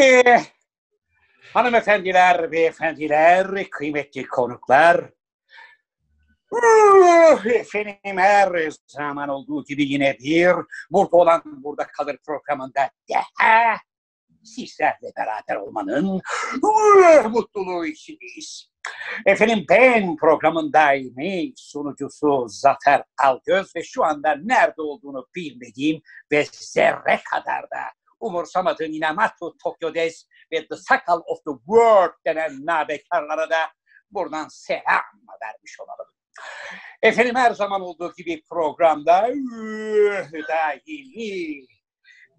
Ee, hanımefendiler, beyefendiler, kıymetli konuklar. Uh, Efendim her zaman olduğu gibi yine bir burada olan burada kalır programında daha sizlerle beraber olmanın uh, mutluluğu içindeyiz. Efendim ben programın daimi sunucusu Zafer Algöz ve şu anda nerede olduğunu bilmediğim ve zerre kadar da umursamadığım Inamatu Tokyo Des ve The Sakal of the World denen nabekarlara da buradan selam vermiş olalım. Efendim her zaman olduğu gibi programda daimi,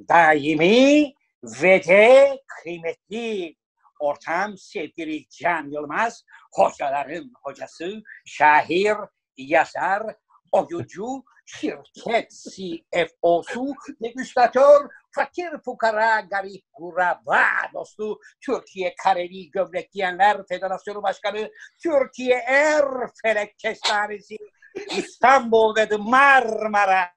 daimi ve de kıymetli ortam sevgili Can Yılmaz, hocaların hocası, şair, yazar, oyuncu, şirket CFO'su, degüstatör, fakir fukara, garip kuraba dostu, Türkiye Kareli Gömlek Giyenler Federasyonu Başkanı, Türkiye Er Felek Kestanesi, İstanbul ve Marmara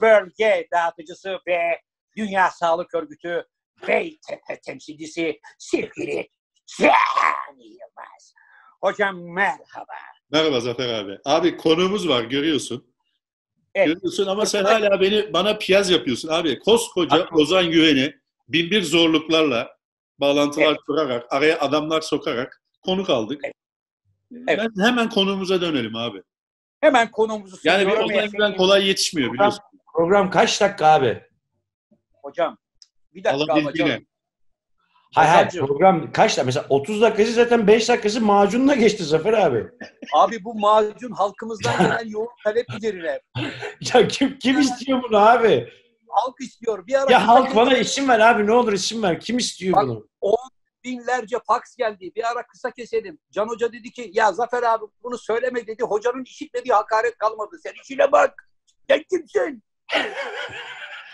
Bölge Dağıtıcısı ve Dünya Sağlık Örgütü Beytepe temsilcisi sevgili Can Yılmaz. Hocam merhaba. Merhaba Zafer abi. Abi konuğumuz var görüyorsun. Evet. Görüyorsun ama sen hala beni bana piyaz yapıyorsun abi. Koskoca Haklı. Ozan Güven'i bin bir zorluklarla bağlantılar Evet. kurarak, araya adamlar sokarak konuk aldık. Evet. Ben hemen konuğumuza dönelim abi. Hemen konumuzu Yani bir Ozan. Güven kolay yetişmiyor biliyorsun. Program kaç dakika abi? Hocam bir dakika ama Alabildiğine. Hayır hayır program kaç dakika? Mesela 30 dakikası zaten 5 dakikası macunla geçti Zafer abi. Abi bu macun halkımızdan gelen yoğun talep üzerine. Ya kim kim istiyor bunu abi? Halk istiyor. Bir ara Ya halk bana isim ver abi ne olur isim ver. Kim istiyor Bak- bunu? binlerce fax geldi. Bir ara kısa keselim. Can Hoca dedi ki ya Zafer abi bunu söyleme dedi. Hocanın işitmediği hakaret kalmadı. Sen işine bak. Sen kimsin?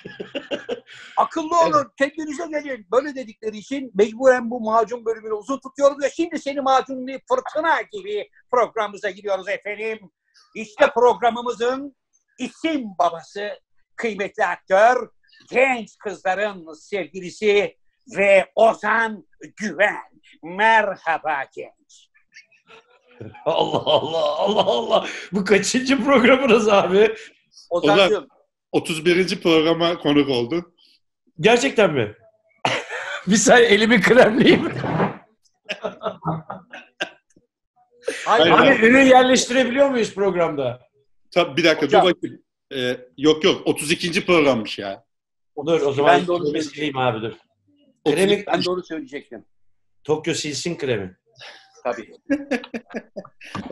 Akıllı olun. Kendinize gelin. Böyle dedikleri için mecburen bu macun bölümünü uzun tutuyoruz ve şimdi seni macunlu fırtına gibi programımıza giriyoruz efendim. İşte programımızın isim babası, kıymetli aktör, genç kızların sevgilisi ve Ozan Güven. Merhaba genç. Allah Allah Allah Allah. Bu kaçıncı programınız abi? Ozan'cığım 31. programa konuk oldu. Gerçekten mi? bir saniye elimi kremleyeyim. hayır, Hayır, Abi ürün yerleştirebiliyor muyuz programda? Tabii bir dakika Hocam. dur bakayım. Ee, yok yok 32. programmış ya. Dur o zaman Ben onu elimi sileyim abi dur. 32. Kremi, ben doğru söyleyecektim. Tokyo silsin kremi. Tabii.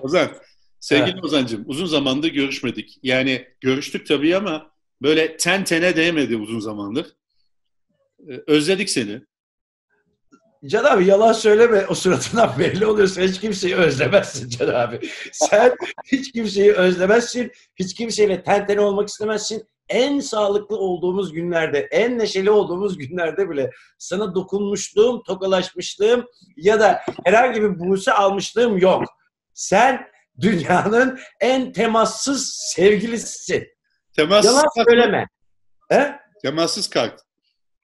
Ozan, sevgili Evet. Ozan'cığım uzun zamandır görüşmedik. Yani görüştük tabii ama böyle ten tene değmedi uzun zamandır. Ee, özledik seni. Can abi yalan söyleme. O suratından belli oluyor. Sen hiç kimseyi özlemezsin Can abi. Sen hiç kimseyi özlemezsin. Hiç kimseyle ten tene olmak istemezsin. En sağlıklı olduğumuz günlerde, en neşeli olduğumuz günlerde bile sana dokunmuşluğum, tokalaşmışlığım ya da herhangi bir buse almışlığım yok. Sen dünyanın en temassız sevgilisisin. Temassız Yalan kart. söyleme. He? Temassız kart.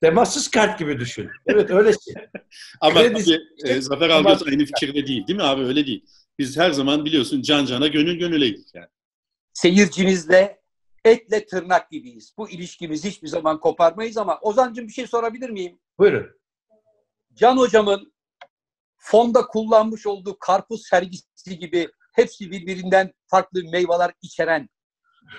Temassız kart gibi düşün. Evet öylesin. Ama Kredi- tabii e, Zafer Algöz aynı fikirde değil değil mi abi? Öyle değil. Biz her zaman biliyorsun can cana gönül gönüleydik yani. Seyircinizle etle tırnak gibiyiz. Bu ilişkimizi hiçbir zaman koparmayız ama Ozan'cığım bir şey sorabilir miyim? Buyurun. Can hocamın fonda kullanmış olduğu karpuz sergisi gibi hepsi birbirinden farklı meyveler içeren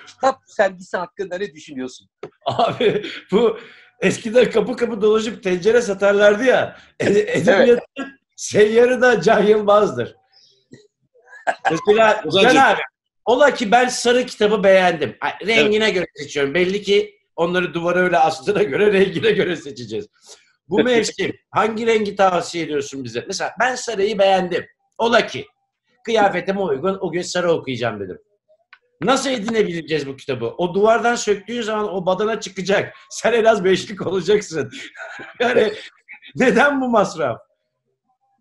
kitap sergisi hakkında ne düşünüyorsun? Abi bu eskiden kapı kapı dolaşıp tencere satarlardı ya. E- Edebiyatın seyyarı da Can Yılmaz'dır. Mesela. Can abi ola ki ben sarı kitabı beğendim. Rengine göre seçiyorum. Belli ki onları duvara öyle astığına göre rengine göre seçeceğiz. Bu mevsim hangi rengi tavsiye ediyorsun bize? Mesela ben sarıyı beğendim. Ola ki kıyafetime uygun o gün sarı okuyacağım dedim. Nasıl edinebileceğiz bu kitabı? O duvardan söktüğün zaman o badana çıkacak. Sen en az beşlik olacaksın. yani neden bu masraf?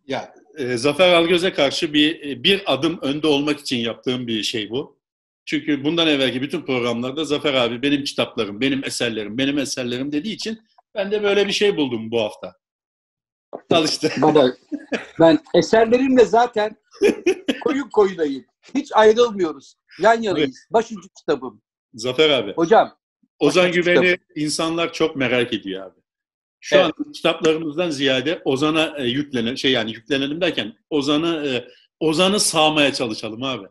Ya e, Zafer Algöz'e karşı bir e, bir adım önde olmak için yaptığım bir şey bu. Çünkü bundan evvelki bütün programlarda Zafer abi benim kitaplarım, benim eserlerim, benim eserlerim dediği için ben de böyle bir şey buldum bu hafta. Al işte. Baba ben eserlerimle zaten koyun koyunayım. Hiç ayrılmıyoruz. Yan yanayız. Başucu kitabım. Zafer abi. Hocam Ozan Güven'i insanlar çok merak ediyor abi. Şu Evet. an kitaplarımızdan ziyade Ozan'a e, yüklenen şey yani yüklenelim derken Ozan'ı e, Ozan'ı sağmaya çalışalım abi.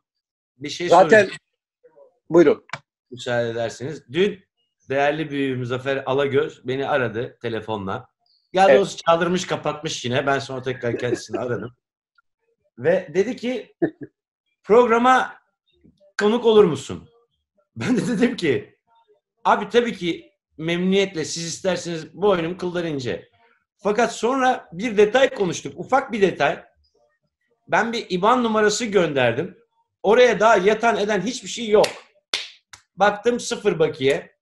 Bir şey zaten soracağım buyurun. müsaade ederseniz. Dün değerli büyüğüm Zafer Alagöz beni aradı telefonla. Ya Evet. doğrusu çaldırmış kapatmış yine. Ben sonra tekrar kendisini aradım. Ve dedi ki programa konuk olur musun? Ben de dedim ki abi tabii ki memnuniyetle siz isterseniz boynum kıllar ince. Fakat sonra bir detay konuştuk. Ufak bir detay. Ben bir IBAN numarası gönderdim. Oraya daha yatan eden hiçbir şey yok. Baktım sıfır bakiye.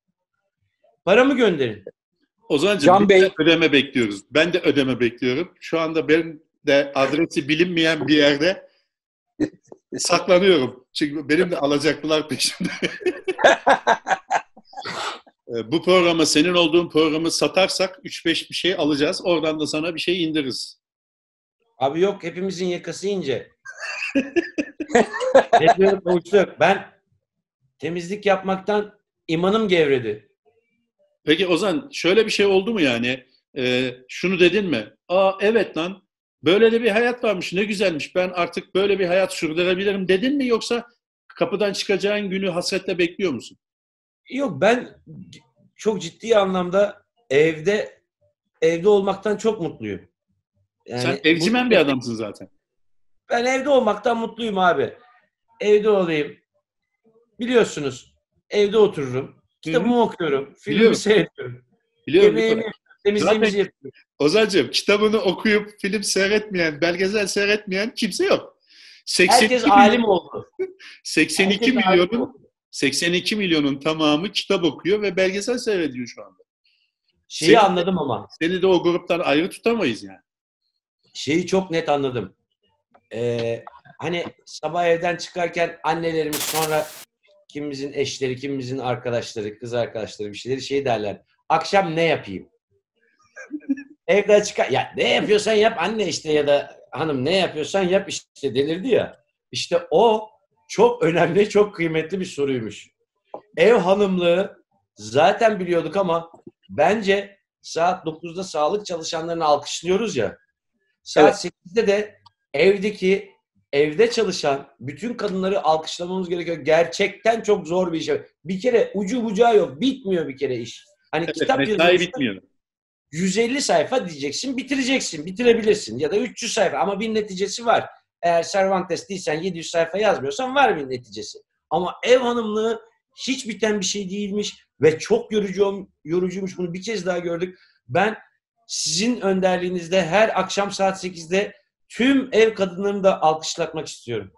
Paramı gönderin. Ozan'cığım Can Bey- de ödeme bekliyoruz. Ben de ödeme bekliyorum. Şu anda ben de adresi bilinmeyen bir yerde saklanıyorum. Çünkü benim de alacaklılar peşimde. E, Bu programı senin olduğun programı satarsak 3-5 bir şey alacağız. Oradan da sana bir şey indiririz. Abi yok hepimizin yakası ince. Hepimiz uçtuk. Ben temizlik yapmaktan imanım gevredi. Peki Ozan şöyle bir şey oldu mu yani? Ee, şunu dedin mi? Aa evet lan böyle de bir hayat varmış ne güzelmiş ben artık böyle bir hayat sürdürebilirim dedin mi yoksa kapıdan çıkacağın günü hasretle bekliyor musun? Yok ben çok ciddi anlamda evde evde olmaktan çok mutluyum. Yani Sen evcimen bu- bir adamsın zaten. Ben evde olmaktan mutluyum abi. Evde olayım. Biliyorsunuz evde otururum. Kitabımı okuyorum. Filmi seyrediyorum. Biliyorum. Yemeğimi. Temizliğimizi yapıyorum. Ozancığım kitabını okuyup film seyretmeyen, belgesel seyretmeyen kimse yok. 82 Herkes milyon- alim oldu. 82 Herkes milyonun oldu. 82 milyonun tamamı kitap okuyor ve belgesel seyrediyor şu anda. Şeyi Senin- anladım ama. Seni de o gruptan ayrı tutamayız yani. Şeyi çok net anladım. Ee, hani sabah evden çıkarken annelerimiz sonra kimimizin eşleri, kimimizin arkadaşları, kız arkadaşları bir şeyleri şey derler. Akşam ne yapayım? Evden çıkar. Ya ne yapıyorsan yap anne işte ya da hanım ne yapıyorsan yap işte delirdi ya. İşte o çok önemli, çok kıymetli bir soruymuş. Ev hanımlığı zaten biliyorduk ama bence saat 9'da sağlık çalışanlarını alkışlıyoruz ya. Saat 8'de de evdeki evde çalışan bütün kadınları alkışlamamız gerekiyor. Gerçekten çok zor bir iş. Bir kere ucu bucağı yok. Bitmiyor bir kere iş. Hani Evet, kitap mesai yazıyorsun. bitmiyor. 150 sayfa diyeceksin, bitireceksin, bitirebilirsin. Ya da 300 sayfa ama bir neticesi var. Eğer Cervantes değilsen 700 sayfa yazmıyorsan var bir neticesi. Ama ev hanımlığı hiç biten bir şey değilmiş ve çok yorucu, yorucuymuş. Bunu bir kez daha gördük. Ben sizin önderliğinizde her akşam saat 8'de tüm ev kadınlarını da alkışlatmak istiyorum.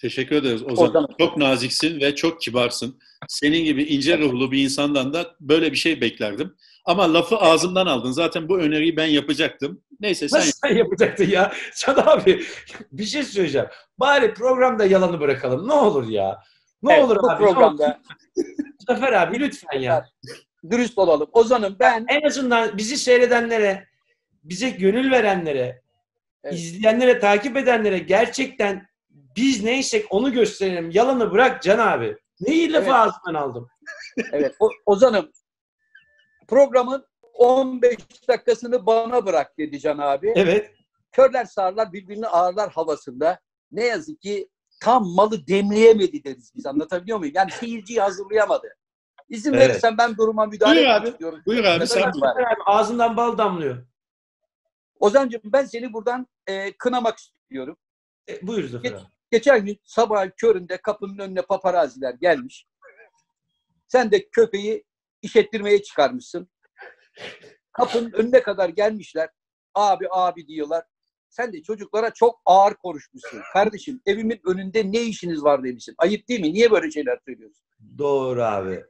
Teşekkür ederiz Ozan. Ozan. Çok naziksin ve çok kibarsın. Senin gibi ince ruhlu bir insandan da böyle bir şey beklerdim. Ama lafı ağzımdan aldın. Zaten bu öneriyi ben yapacaktım. Neyse sen Nasıl sen yapacaktın ya? Can abi bir şey söyleyeceğim. Bari programda yalanı bırakalım. Ne olur ya. Ne Evet, olur bu abi. programda Zafer abi lütfen ya. dürüst olalım. Ozan'ım ben En azından bizi seyredenlere, bize gönül verenlere, Evet. izleyenlere, takip edenlere gerçekten biz neysek onu gösterelim. Yalanı bırak Can abi. Neyi lafı Evet. ağzından aldım? evet o, Ozan'ım programın 15 dakikasını bana bırak dedi Can abi. Evet. Körler sağırlar birbirini ağırlar havasında. Ne yazık ki tam malı demleyemedi deriz biz anlatabiliyor muyum? Yani seyirciyi hazırlayamadı. İzin Evet. verirsen ben duruma müdahale Buyur abi. istiyorum. Buyur abi, Ne sen abi ağzından bal damlıyor. Ozan'cığım ben seni buradan e, kınamak istiyorum. E, buyur Zafer abi. Geçen gün sabah köründe kapının önüne paparaziler gelmiş. Sen de köpeği işettirmeye çıkarmışsın. Kapının önüne kadar gelmişler. Abi abi diyorlar. Sen de çocuklara çok ağır konuşmuşsun. Kardeşim evimin önünde ne işiniz var demişsin. Ayıp değil mi? Niye böyle şeyler söylüyorsun? Doğru abi.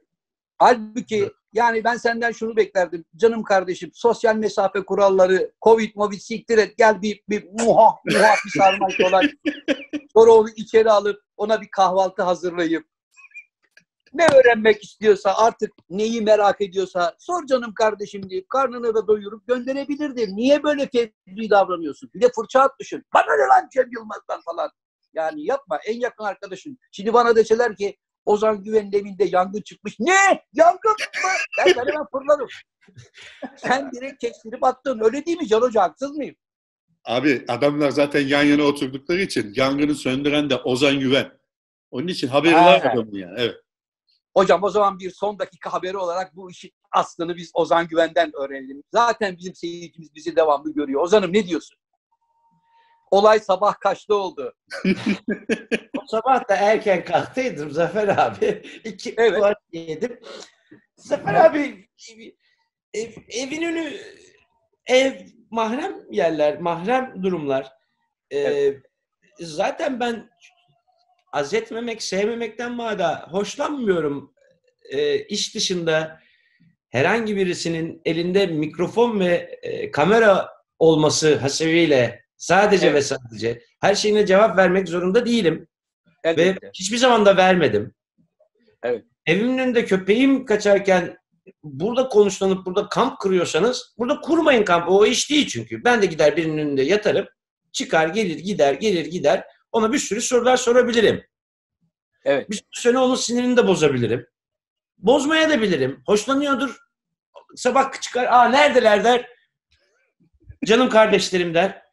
Halbuki yani ben senden şunu beklerdim. Canım kardeşim sosyal mesafe kuralları, covid movid siktir et gel bir, bir muha muha bir sarmaş olan. Sonra onu içeri alıp ona bir kahvaltı hazırlayıp Ne öğrenmek istiyorsa artık neyi merak ediyorsa sor canım kardeşim deyip karnını da doyurup gönderebilirdi. Niye böyle fevri davranıyorsun? Bir de fırça atmışsın. Bana ne lan Cem Yılmaz'dan falan. Yani yapma en yakın arkadaşın. Şimdi bana deseler ki Ozan Güven'in evinde yangın çıkmış. Ne? Yangın mı? Ben, ben hemen fırlarım. Sen direkt kestirip attın. Öyle değil mi Can Hoca? Haksız mıyım? Abi adamlar zaten yan yana oturdukları için yangını söndüren de Ozan Güven. Onun için haberi Ha. var adamın yani. Evet. Hocam o zaman bir son dakika haberi olarak bu işin aslını biz Ozan Güven'den öğrenelim. Zaten bizim seyircimiz bizi devamlı görüyor. Ozan'ım ne diyorsun? Olay sabah kaçta oldu? O sabah da erken kalktıydım Zafer abi. İki Evet. evet. yedim. Zafer abi ev, evin önü ev mahrem yerler, mahrem durumlar. Ee, Zaten ben az etmemek, sevmemekten mada hoşlanmıyorum. Ee, iş dışında herhangi birisinin elinde mikrofon ve e, kamera olması hasebiyle sadece Evet. ve sadece her şeyine cevap vermek zorunda değilim. Ve Elbette. hiçbir zaman da vermedim. Evet. Evimin önünde köpeğim kaçarken burada konuşlanıp burada kamp kuruyorsanız burada kurmayın kampı. O iş değil çünkü. Ben de gider birinin önünde yatarım. Çıkar gelir gider gelir gider. Ona bir sürü sorular sorabilirim. Evet. Bir süre onun sinirini de bozabilirim. Bozmaya da bilirim. Hoşlanıyordur. Sabah çıkar. Aa neredeler der. Canım kardeşlerim der.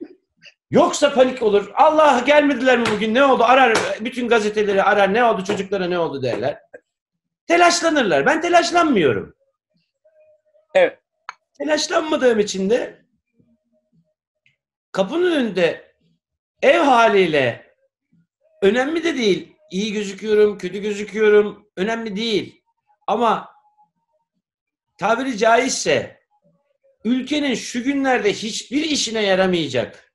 Yoksa panik olur. Allah gelmediler mi bugün ne oldu? Arar bütün gazeteleri arar ne oldu çocuklara ne oldu derler. Telaşlanırlar. Ben telaşlanmıyorum. Evet. Telaşlanmadığım için de kapının önünde ev haliyle önemli de değil. İyi gözüküyorum, kötü gözüküyorum. Önemli değil. Ama tabiri caizse ülkenin şu günlerde hiçbir işine yaramayacak,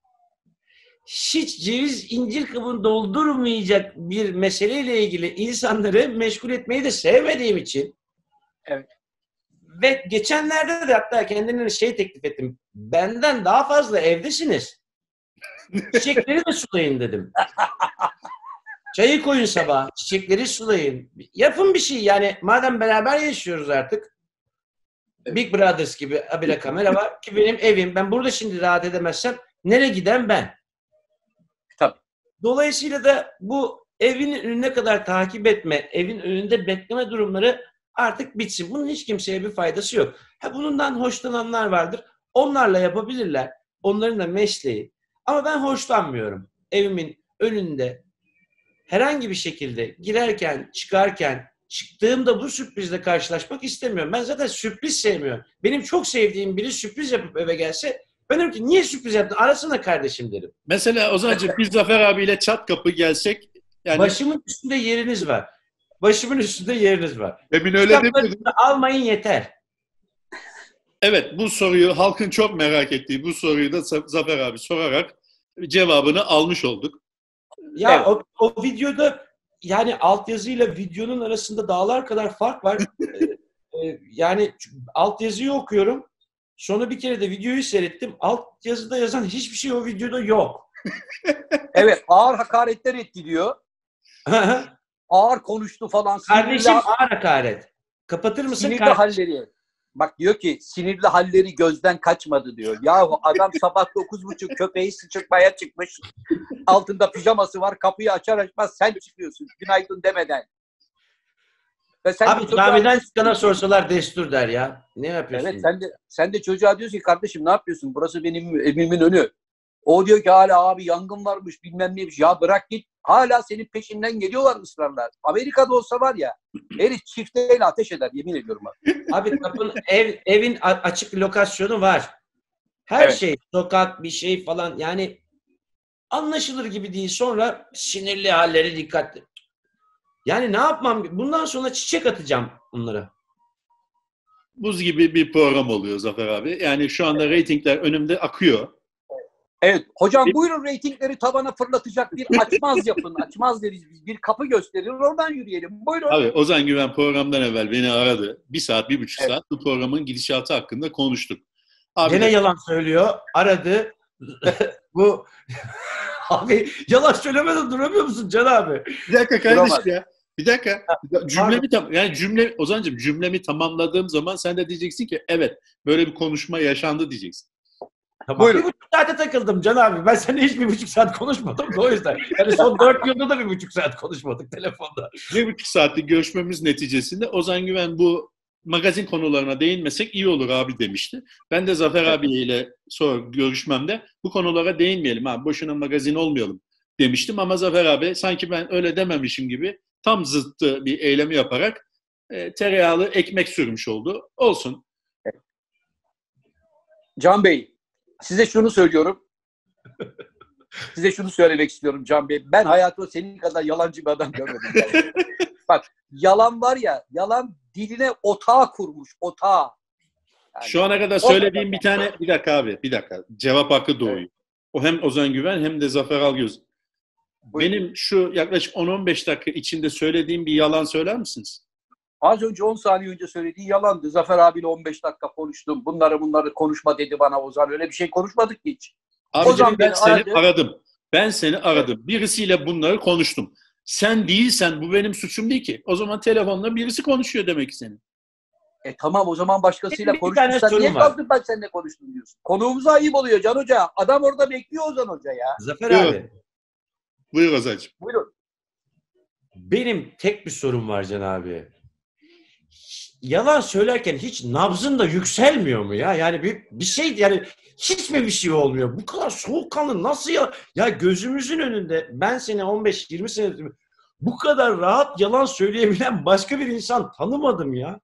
hiç ceviz incir kabını doldurmayacak bir meseleyle ilgili insanları meşgul etmeyi de sevmediğim için Evet. ve geçenlerde de hatta kendine şey teklif ettim. Benden daha fazla evdesiniz. Çiçekleri de sulayın dedim. Çayı koyun sabah, çiçekleri sulayın. Yapın bir şey yani madem beraber yaşıyoruz artık. Big Brothers gibi abire kamera var ki benim evim. Ben burada şimdi rahat edemezsem nereye giden ben? Tabii. Dolayısıyla da bu evin önüne kadar takip etme, evin önünde bekleme durumları artık bitsin. Bunun hiç kimseye bir faydası yok. Ha bundan hoşlananlar vardır. Onlarla yapabilirler. Onların da mesleği. Ama ben hoşlanmıyorum. Evimin önünde herhangi bir şekilde girerken, çıkarken, çıktığımda bu sürprizle karşılaşmak istemiyorum. Ben zaten sürpriz sevmiyorum. Benim çok sevdiğim biri sürpriz yapıp eve gelse ben derim ki niye sürpriz yaptın? Arasana kardeşim derim. Mesela Ozancığım biz Zafer abiyle çat kapı gelsek yani Başımın üstünde yeriniz var. Başımın üstünde yeriniz var. demin öyle. Kitaplarınızı almayın yeter. Evet bu soruyu halkın çok merak ettiği bu soruyu da Za- Zafer abi sorarak cevabını almış olduk. Ya Evet. o, o videoda yani altyazıyla videonun arasında dağlar kadar fark var. Ee, e, yani altyazıyı okuyorum. Sonra bir kere de videoyu seyrettim. Altyazıda yazan hiçbir şey o videoda yok. Evet ağır hakaretler etti diyor. Ağır konuştu falan. Kardeşim ağır hakaret. Kapatır mısın? sinirli halleri. Bak diyor ki sinirli halleri gözden kaçmadı diyor. Yahu adam sabah dokuz buçuk köpeği sıçırtmaya çıkmış. Altında pijaması var. Kapıyı açar açmaz sen çıkıyorsun. Günaydın demeden. Ve sen Abi camiden çıkana sorsalar destur der ya. Ne yapıyorsun? Evet sen de sen de çocuğa diyorsun ki kardeşim ne yapıyorsun? Burası benim evimin önü. O diyor ki hala abi yangın varmış bilmem neymiş. Ya bırak git. Hala senin peşinden geliyorlar ısrarla. Amerika'da olsa var ya herif çifteyle ateş eder yemin ediyorum. Bak. Abi kapın ev evin açık lokasyonu var. Her Evet. şey sokak bir şey falan yani anlaşılır gibi değil. Sonra sinirli halleri dikkatli. Yani ne yapmam? Bundan sonra çiçek atacağım onlara. Buz gibi bir program oluyor Zafer abi. Yani şu anda reytingler önümde akıyor. Evet hocam buyurun reytingleri tavana fırlatacak bir açmaz yapın. Açmaz deriz biz. Bir kapı gösterir oradan yürüyelim. Buyurun. Abi Ozan Güven programdan evvel beni aradı. Bir saat, bir buçuk Evet. saat bu programın gidişatı hakkında konuştuk. Abi Gene de- yalan söylüyor. Aradı. Bu abi yalan söylemeden duramıyor musun Can abi? bir dakika Duramaz. kardeşim ya. Bir dakika. Cümlemi tam yani cümle Ozancığım cümlemi tamamladığım zaman sen de diyeceksin ki evet böyle bir konuşma yaşandı diyeceksin. Tamam. Buyurun. Bir buçuk saate takıldım Can abi. Ben seninle hiç bir buçuk saat konuşmadım da o yüzden. Yani son dört yılda da bir buçuk saat konuşmadık telefonda. Bir buçuk saatlik görüşmemiz neticesinde Ozan Güven bu magazin konularına değinmesek iyi olur abi demişti. Ben de Zafer abiyle sonra görüşmemde bu konulara değinmeyelim abi boşuna magazin olmayalım demiştim ama Zafer abi sanki ben öyle dememişim gibi tam zıttı bir eylemi yaparak e, tereyağlı ekmek sürmüş oldu. Olsun. Can Bey, size şunu söylüyorum. size şunu söylemek istiyorum Can Bey. Ben hayatımda senin kadar yalancı bir adam görmedim. yani. Bak yalan var ya, yalan diline otağı kurmuş, otağı. Yani Şu ana kadar söylediğim bir tane bir dakika abi bir dakika cevap hakkı doğuyor. O hem Ozan Güven hem de Zafer Algöz. Buyurun. Benim şu yaklaşık 10-15 dakika içinde söylediğim bir yalan söyler misiniz? Az önce 10 saniye önce söylediği yalandı. Zafer abiyle 15 dakika konuştum. Bunları bunları konuşma dedi bana Ozan. Öyle bir şey konuşmadık ki hiç. Abicim Ozan ben seni aradı. aradım. Ben seni aradım. Birisiyle bunları konuştum. Sen değilsen bu benim suçum değil ki. O zaman telefonla birisi konuşuyor demek ki senin. E tamam o zaman başkasıyla. Sen niye kalktın ben seninle konuştum diyorsun. Konuğumuza ayıp oluyor Can Hoca. Adam orada bekliyor Ozan Hoca ya. Zafer Buyurun. abi. Buyur Ozancığım. Buyurun. Benim tek bir sorum var Can abi. Yalan söylerken hiç nabzın da yükselmiyor mu ya? Yani bir, bir şey yani hiç mi bir şey olmuyor? Bu kadar soğukkanlı nasıl ya? Ya gözümüzün önünde ben seni 15-20 senedir bu kadar rahat yalan söyleyebilen başka bir insan tanımadım ya.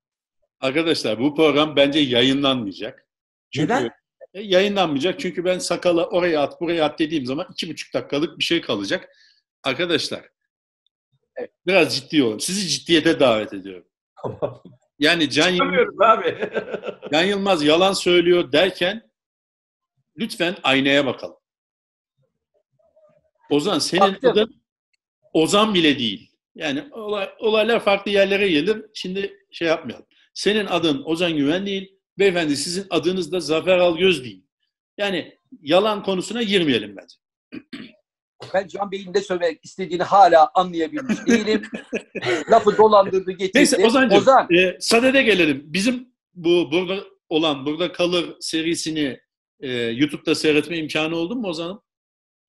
Arkadaşlar bu program bence yayınlanmayacak. Çünkü Neden? E, yayınlanmayacak çünkü ben sakala oraya at buraya at dediğim zaman iki buçuk dakikalık bir şey kalacak. Arkadaşlar Evet. biraz ciddi olun. Sizi ciddiyete davet ediyorum. Tamam. Yani Can, Yılmaz, abi. Can Yılmaz yalan söylüyor derken lütfen aynaya bakalım. Ozan senin Baktım. adın Ozan bile değil. Yani olay, olaylar farklı yerlere gelir. Şimdi şey yapmayalım. Senin adın Ozan Güven değil. Beyefendi sizin adınız da Zafer Algöz değil. Yani yalan konusuna girmeyelim bence. Ben Can Bey'in ne söylemek istediğini hala anlayabilmiş değilim. Lafı dolandırdı getirdi. Neyse Ozancığım, Ozan. e, sadede gelelim. Bizim bu burada olan Burada Kalır serisini e, YouTube'da seyretme imkanı oldu mu Ozan'ım?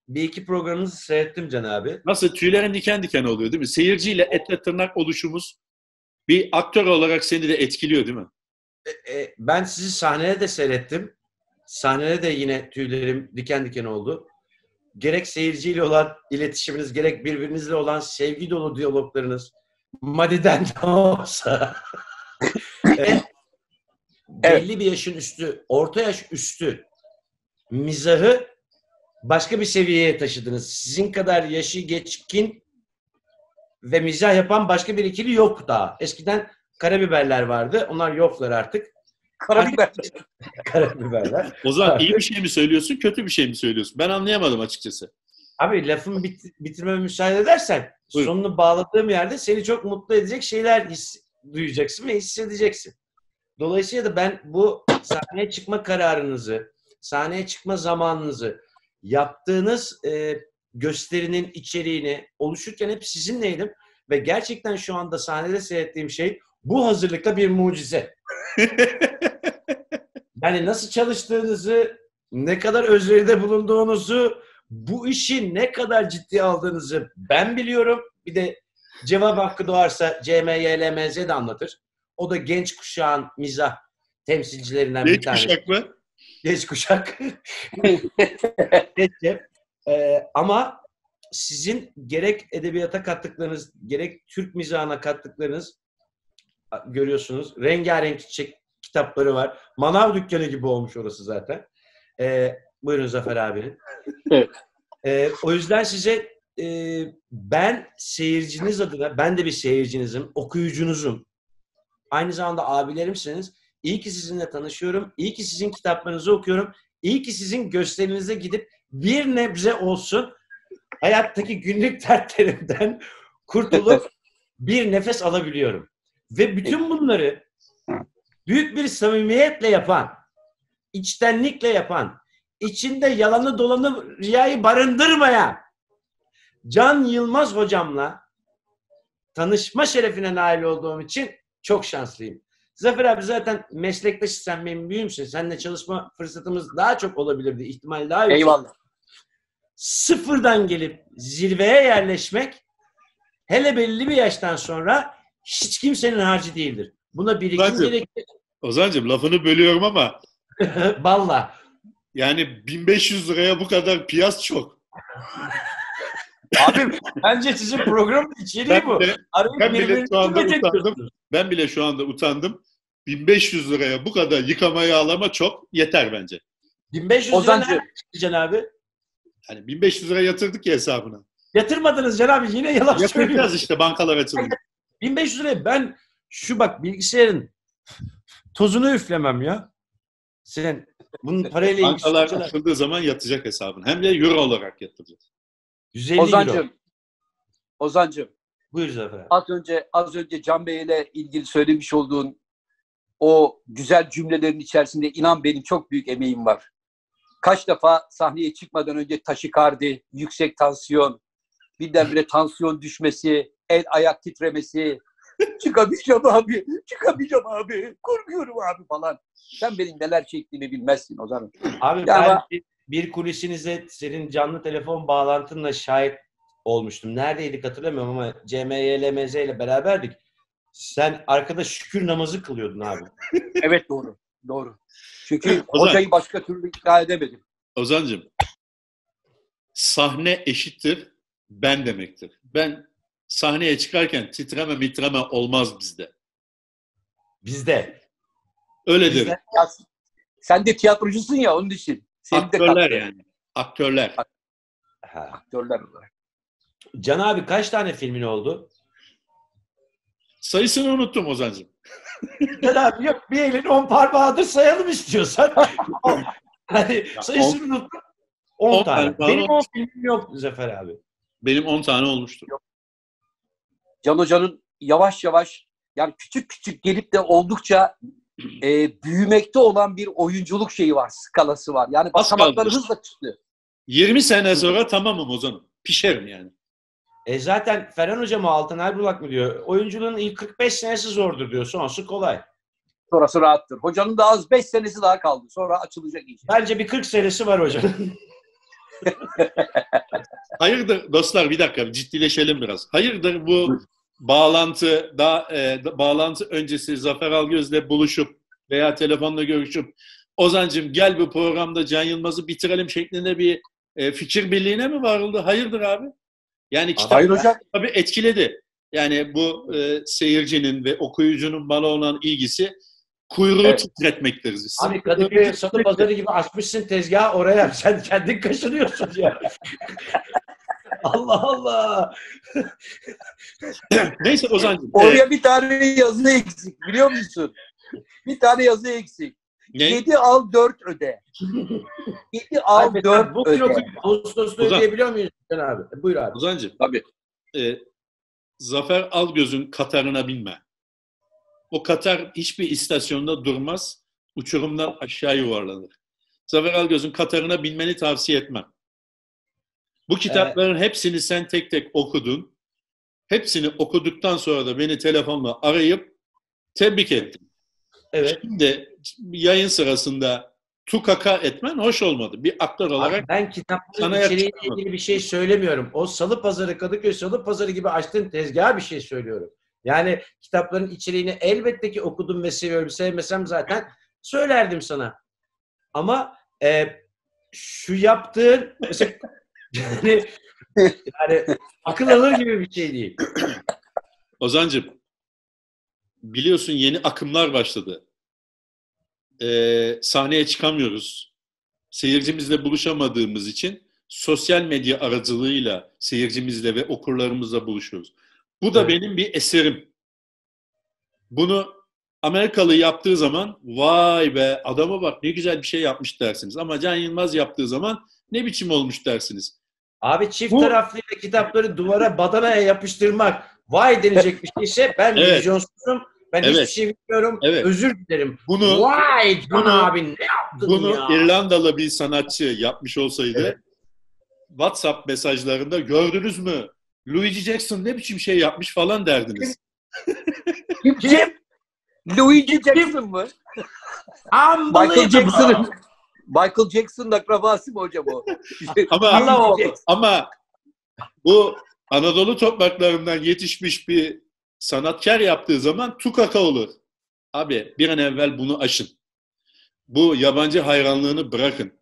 Bir iki programınızı seyrettim Can abi. Nasıl tüylerin diken diken oluyor değil mi? Seyirciyle etle tırnak oluşumuz bir aktör olarak seni de etkiliyor değil mi? E, ben sizi sahnede de seyrettim. Sahnede de yine tüylerim diken diken oldu. Gerek seyirciyle olan iletişiminiz, gerek birbirinizle olan sevgi dolu diyaloglarınız, madiden de olsa e, belli bir yaşın üstü, orta yaş üstü mizahı başka bir seviyeye taşıdınız. Sizin kadar yaşı geçkin ve mizah yapan başka bir ikili yok daha. Eskiden karabiberler vardı. Onlar yoklar artık. Karabiber. Karabiberler. Ozan iyi bir şey mi söylüyorsun, kötü bir şey mi söylüyorsun? Ben anlayamadım açıkçası. Abi lafımı bit- bitirmeme müsaade edersen Buyurun. sonunu bağladığım yerde seni çok mutlu edecek şeyler his- duyacaksın ve hissedeceksin. Dolayısıyla da ben bu sahneye çıkma kararınızı, sahneye çıkma zamanınızı, yaptığınız e, gösterinin içeriğini oluşurken hep sizinleydim ve gerçekten şu anda sahnede seyrettiğim şey bu hazırlıkta bir mucize. Yani nasıl çalıştığınızı, ne kadar özveride bulunduğunuzu, bu işi ne kadar ciddi aldığınızı ben biliyorum. Bir de cevap hakkı doğarsa CMYLMZ de anlatır. O da genç kuşağın mizah temsilcilerinden bir Genç tanesi. kuşak mı? Genç kuşak. Recep. Ee, ama sizin gerek edebiyata kattıklarınız, gerek Türk mizahına kattıklarınız görüyorsunuz. Rengarenk çiçek kitapları var. Manav dükkanı gibi olmuş orası zaten. Ee, buyurun Zafer abinin. Evet. Ee, o yüzden size e, ben seyirciniz adına, ben de bir seyircinizim, okuyucunuzum. Aynı zamanda abilerimsiniz. İyi ki sizinle tanışıyorum. İyi ki sizin kitaplarınızı okuyorum. İyi ki sizin gösterinize gidip bir nebze olsun hayattaki günlük dertlerimden kurtulup bir nefes alabiliyorum. Ve bütün bunları büyük bir samimiyetle yapan, içtenlikle yapan, içinde yalanı dolanı riyayı barındırmayan Can Yılmaz hocamla tanışma şerefine nail olduğum için çok şanslıyım. Zafer abi zaten meslektaşı sen benim büyüğümsün. Seninle çalışma fırsatımız daha çok olabilirdi. ihtimal daha yüksek. Eyvallah. Sıfırdan gelip zirveye yerleşmek hele belli bir yaştan sonra hiç kimsenin harcı değildir. Buna birikim Bence- gerekir. Ozancığım lafını bölüyorum ama Valla. yani 1500 liraya bu kadar piyas çok. Abi bence sizin programın içeriği bu. Ben bile, Arayıp ben bile şu anda utandım. ben bile şu anda utandım. 1500 liraya bu kadar yıkama yağlama çok yeter bence. 1500 lira Ozancı. çıktı Can abi? Yani 1500 lira yatırdık ya hesabına. Yatırmadınız Can abi yine yalan Yatıracağız söylüyorsunuz. işte bankalar açıldı. 1500 liraya ben şu bak bilgisayarın tozunu üflemem ya. Sen bunun parayla ilgisi Bankalar açıldığı zaman yatacak hesabına. Hem de euro olarak yatıracağız. 150 euro. Ozancım. Ozancım. Buyur Zafer. Az önce az önce Can Bey ile ilgili söylemiş olduğun o güzel cümlelerin içerisinde inan benim çok büyük emeğim var. Kaç defa sahneye çıkmadan önce taşikardi, yüksek tansiyon, birdenbire tansiyon düşmesi, el ayak titremesi, çıkamayacağım abi, çıkamayacağım abi, korkuyorum abi falan. Sen benim neler çektiğimi bilmezsin Ozan'ım. Abi Ya ben ama- bir, bir kulisinize senin canlı telefon bağlantınla şahit olmuştum. Neredeydik hatırlamıyorum ama CMYLMZ ile beraberdik. Sen arkada şükür namazı kılıyordun abi. Evet doğru, doğru. Çünkü Ozan. hocayı başka türlü ikna edemedim. Ozancığım, sahne eşittir ben demektir. Ben sahneye çıkarken titreme mitreme olmaz bizde. Bizde. Öyledir. Bizde. Ya, sen de tiyatrocusun ya onun için. Senin de Aktörler katkın. yani. Aktörler. Ha. Aktörler olarak. Can abi kaç tane filmin oldu? Sayısını unuttum Ozancığım. Can abi yok bir elin on parmağıdır sayalım istiyorsan. hani sayısını unuttum. 10 on tane. tane Benim 10 olmuş. filmim yok Zafer abi. Benim 10 tane olmuştur. Can Hoca'nın yavaş yavaş yani küçük küçük gelip de oldukça e, büyümekte olan bir oyunculuk şeyi var, skalası var. Yani basamakları hızla çıktı. 20 sene sonra tamamım Ozan'ım. Pişerim yani. E zaten Ferhan Hoca mı Altan Erbulak mı diyor? Oyunculuğun ilk 45 senesi zordur diyor. Sonrası kolay. Sonrası rahattır. Hocanın da az 5 senesi daha kaldı. Sonra açılacak iş. Bence bir 40 senesi var hocanın. Hayırdır dostlar bir dakika ciddileşelim biraz. Hayırdır bu bağlantı da e, bağlantı öncesi Zafer Algöz'le buluşup veya telefonla görüşüp Ozancım gel bu programda Can Yılmaz'ı bitirelim şeklinde bir e, fikir birliğine mi varıldı? Hayırdır abi? Yani kitap Hayır hocam. tabii etkiledi. Yani bu e, seyircinin ve okuyucunun bana olan ilgisi kuyruğu Evet. titretmektir. Siz- Abi Kadıköy Salı Pazarı gibi açmışsın tezgahı oraya. Sen kendin kaşınıyorsun ya. Allah Allah. Neyse Ozancım. e, Oraya bir tane yazı eksik biliyor musun? Bir tane yazı eksik. ne? 7 al 4 öde. 7 al Abi, 4 bugün öde. Ağustos'ta Ozan. ödeyebiliyor muyuz Can abi? E, Buyur abi. Ozancım. Tabii. e, Zafer Algöz'ün Katar'ına binme. O Katar hiçbir istasyonda durmaz. Uçurumdan aşağı yuvarlanır. Zafer Algöz'ün Katar'ına binmeni tavsiye etmem. Bu kitapların hepsini sen tek tek okudun. Hepsini okuduktan sonra da beni telefonla arayıp tebrik ettin. Evet. Şimdi yayın sırasında tukaka etmen hoş olmadı. Bir aktör olarak Abi ben kitapların içeriğiyle ilgili bir şey söylemiyorum. O Salı Pazarı, Kadıköy Salı Pazarı gibi açtığın tezgaha bir şey söylüyorum. Yani kitapların içeriğini elbette ki okudum ve seviyorum. Sevmesem zaten söylerdim sana. Ama e, şu yaptığın mesela yani, yani akıl alır gibi bir şey değil. Ozancım, biliyorsun yeni akımlar başladı. Ee, sahneye çıkamıyoruz. Seyircimizle buluşamadığımız için sosyal medya aracılığıyla seyircimizle ve okurlarımızla buluşuyoruz. Bu da Evet. benim bir eserim. Bunu Amerikalı yaptığı zaman vay be adama bak ne güzel bir şey yapmış dersiniz. Ama Can Yılmaz yaptığı zaman ne biçim olmuş dersiniz. Abi çift Bu- taraflıyla kitapları duvara badanaya yapıştırmak vay denecek bir şeyse ben Evet. vizyonsuzum. Ben Evet. hiçbir şey bilmiyorum. Evet. Özür dilerim. Bunu Vay bunu- abi ne yaptın Bunu ya? İrlandalı bir sanatçı yapmış olsaydı Evet. WhatsApp mesajlarında gördünüz mü? Luigi Jackson ne biçim şey yapmış falan derdiniz. Kim? Luigi Jackson mı? Michael Jackson'ın Michael Jackson'ın akrabası mı hocam o? Ama ama bu Anadolu topraklarından yetişmiş bir sanatkar yaptığı zaman tukaka olur. Abi bir an evvel bunu aşın. Bu yabancı hayranlığını bırakın.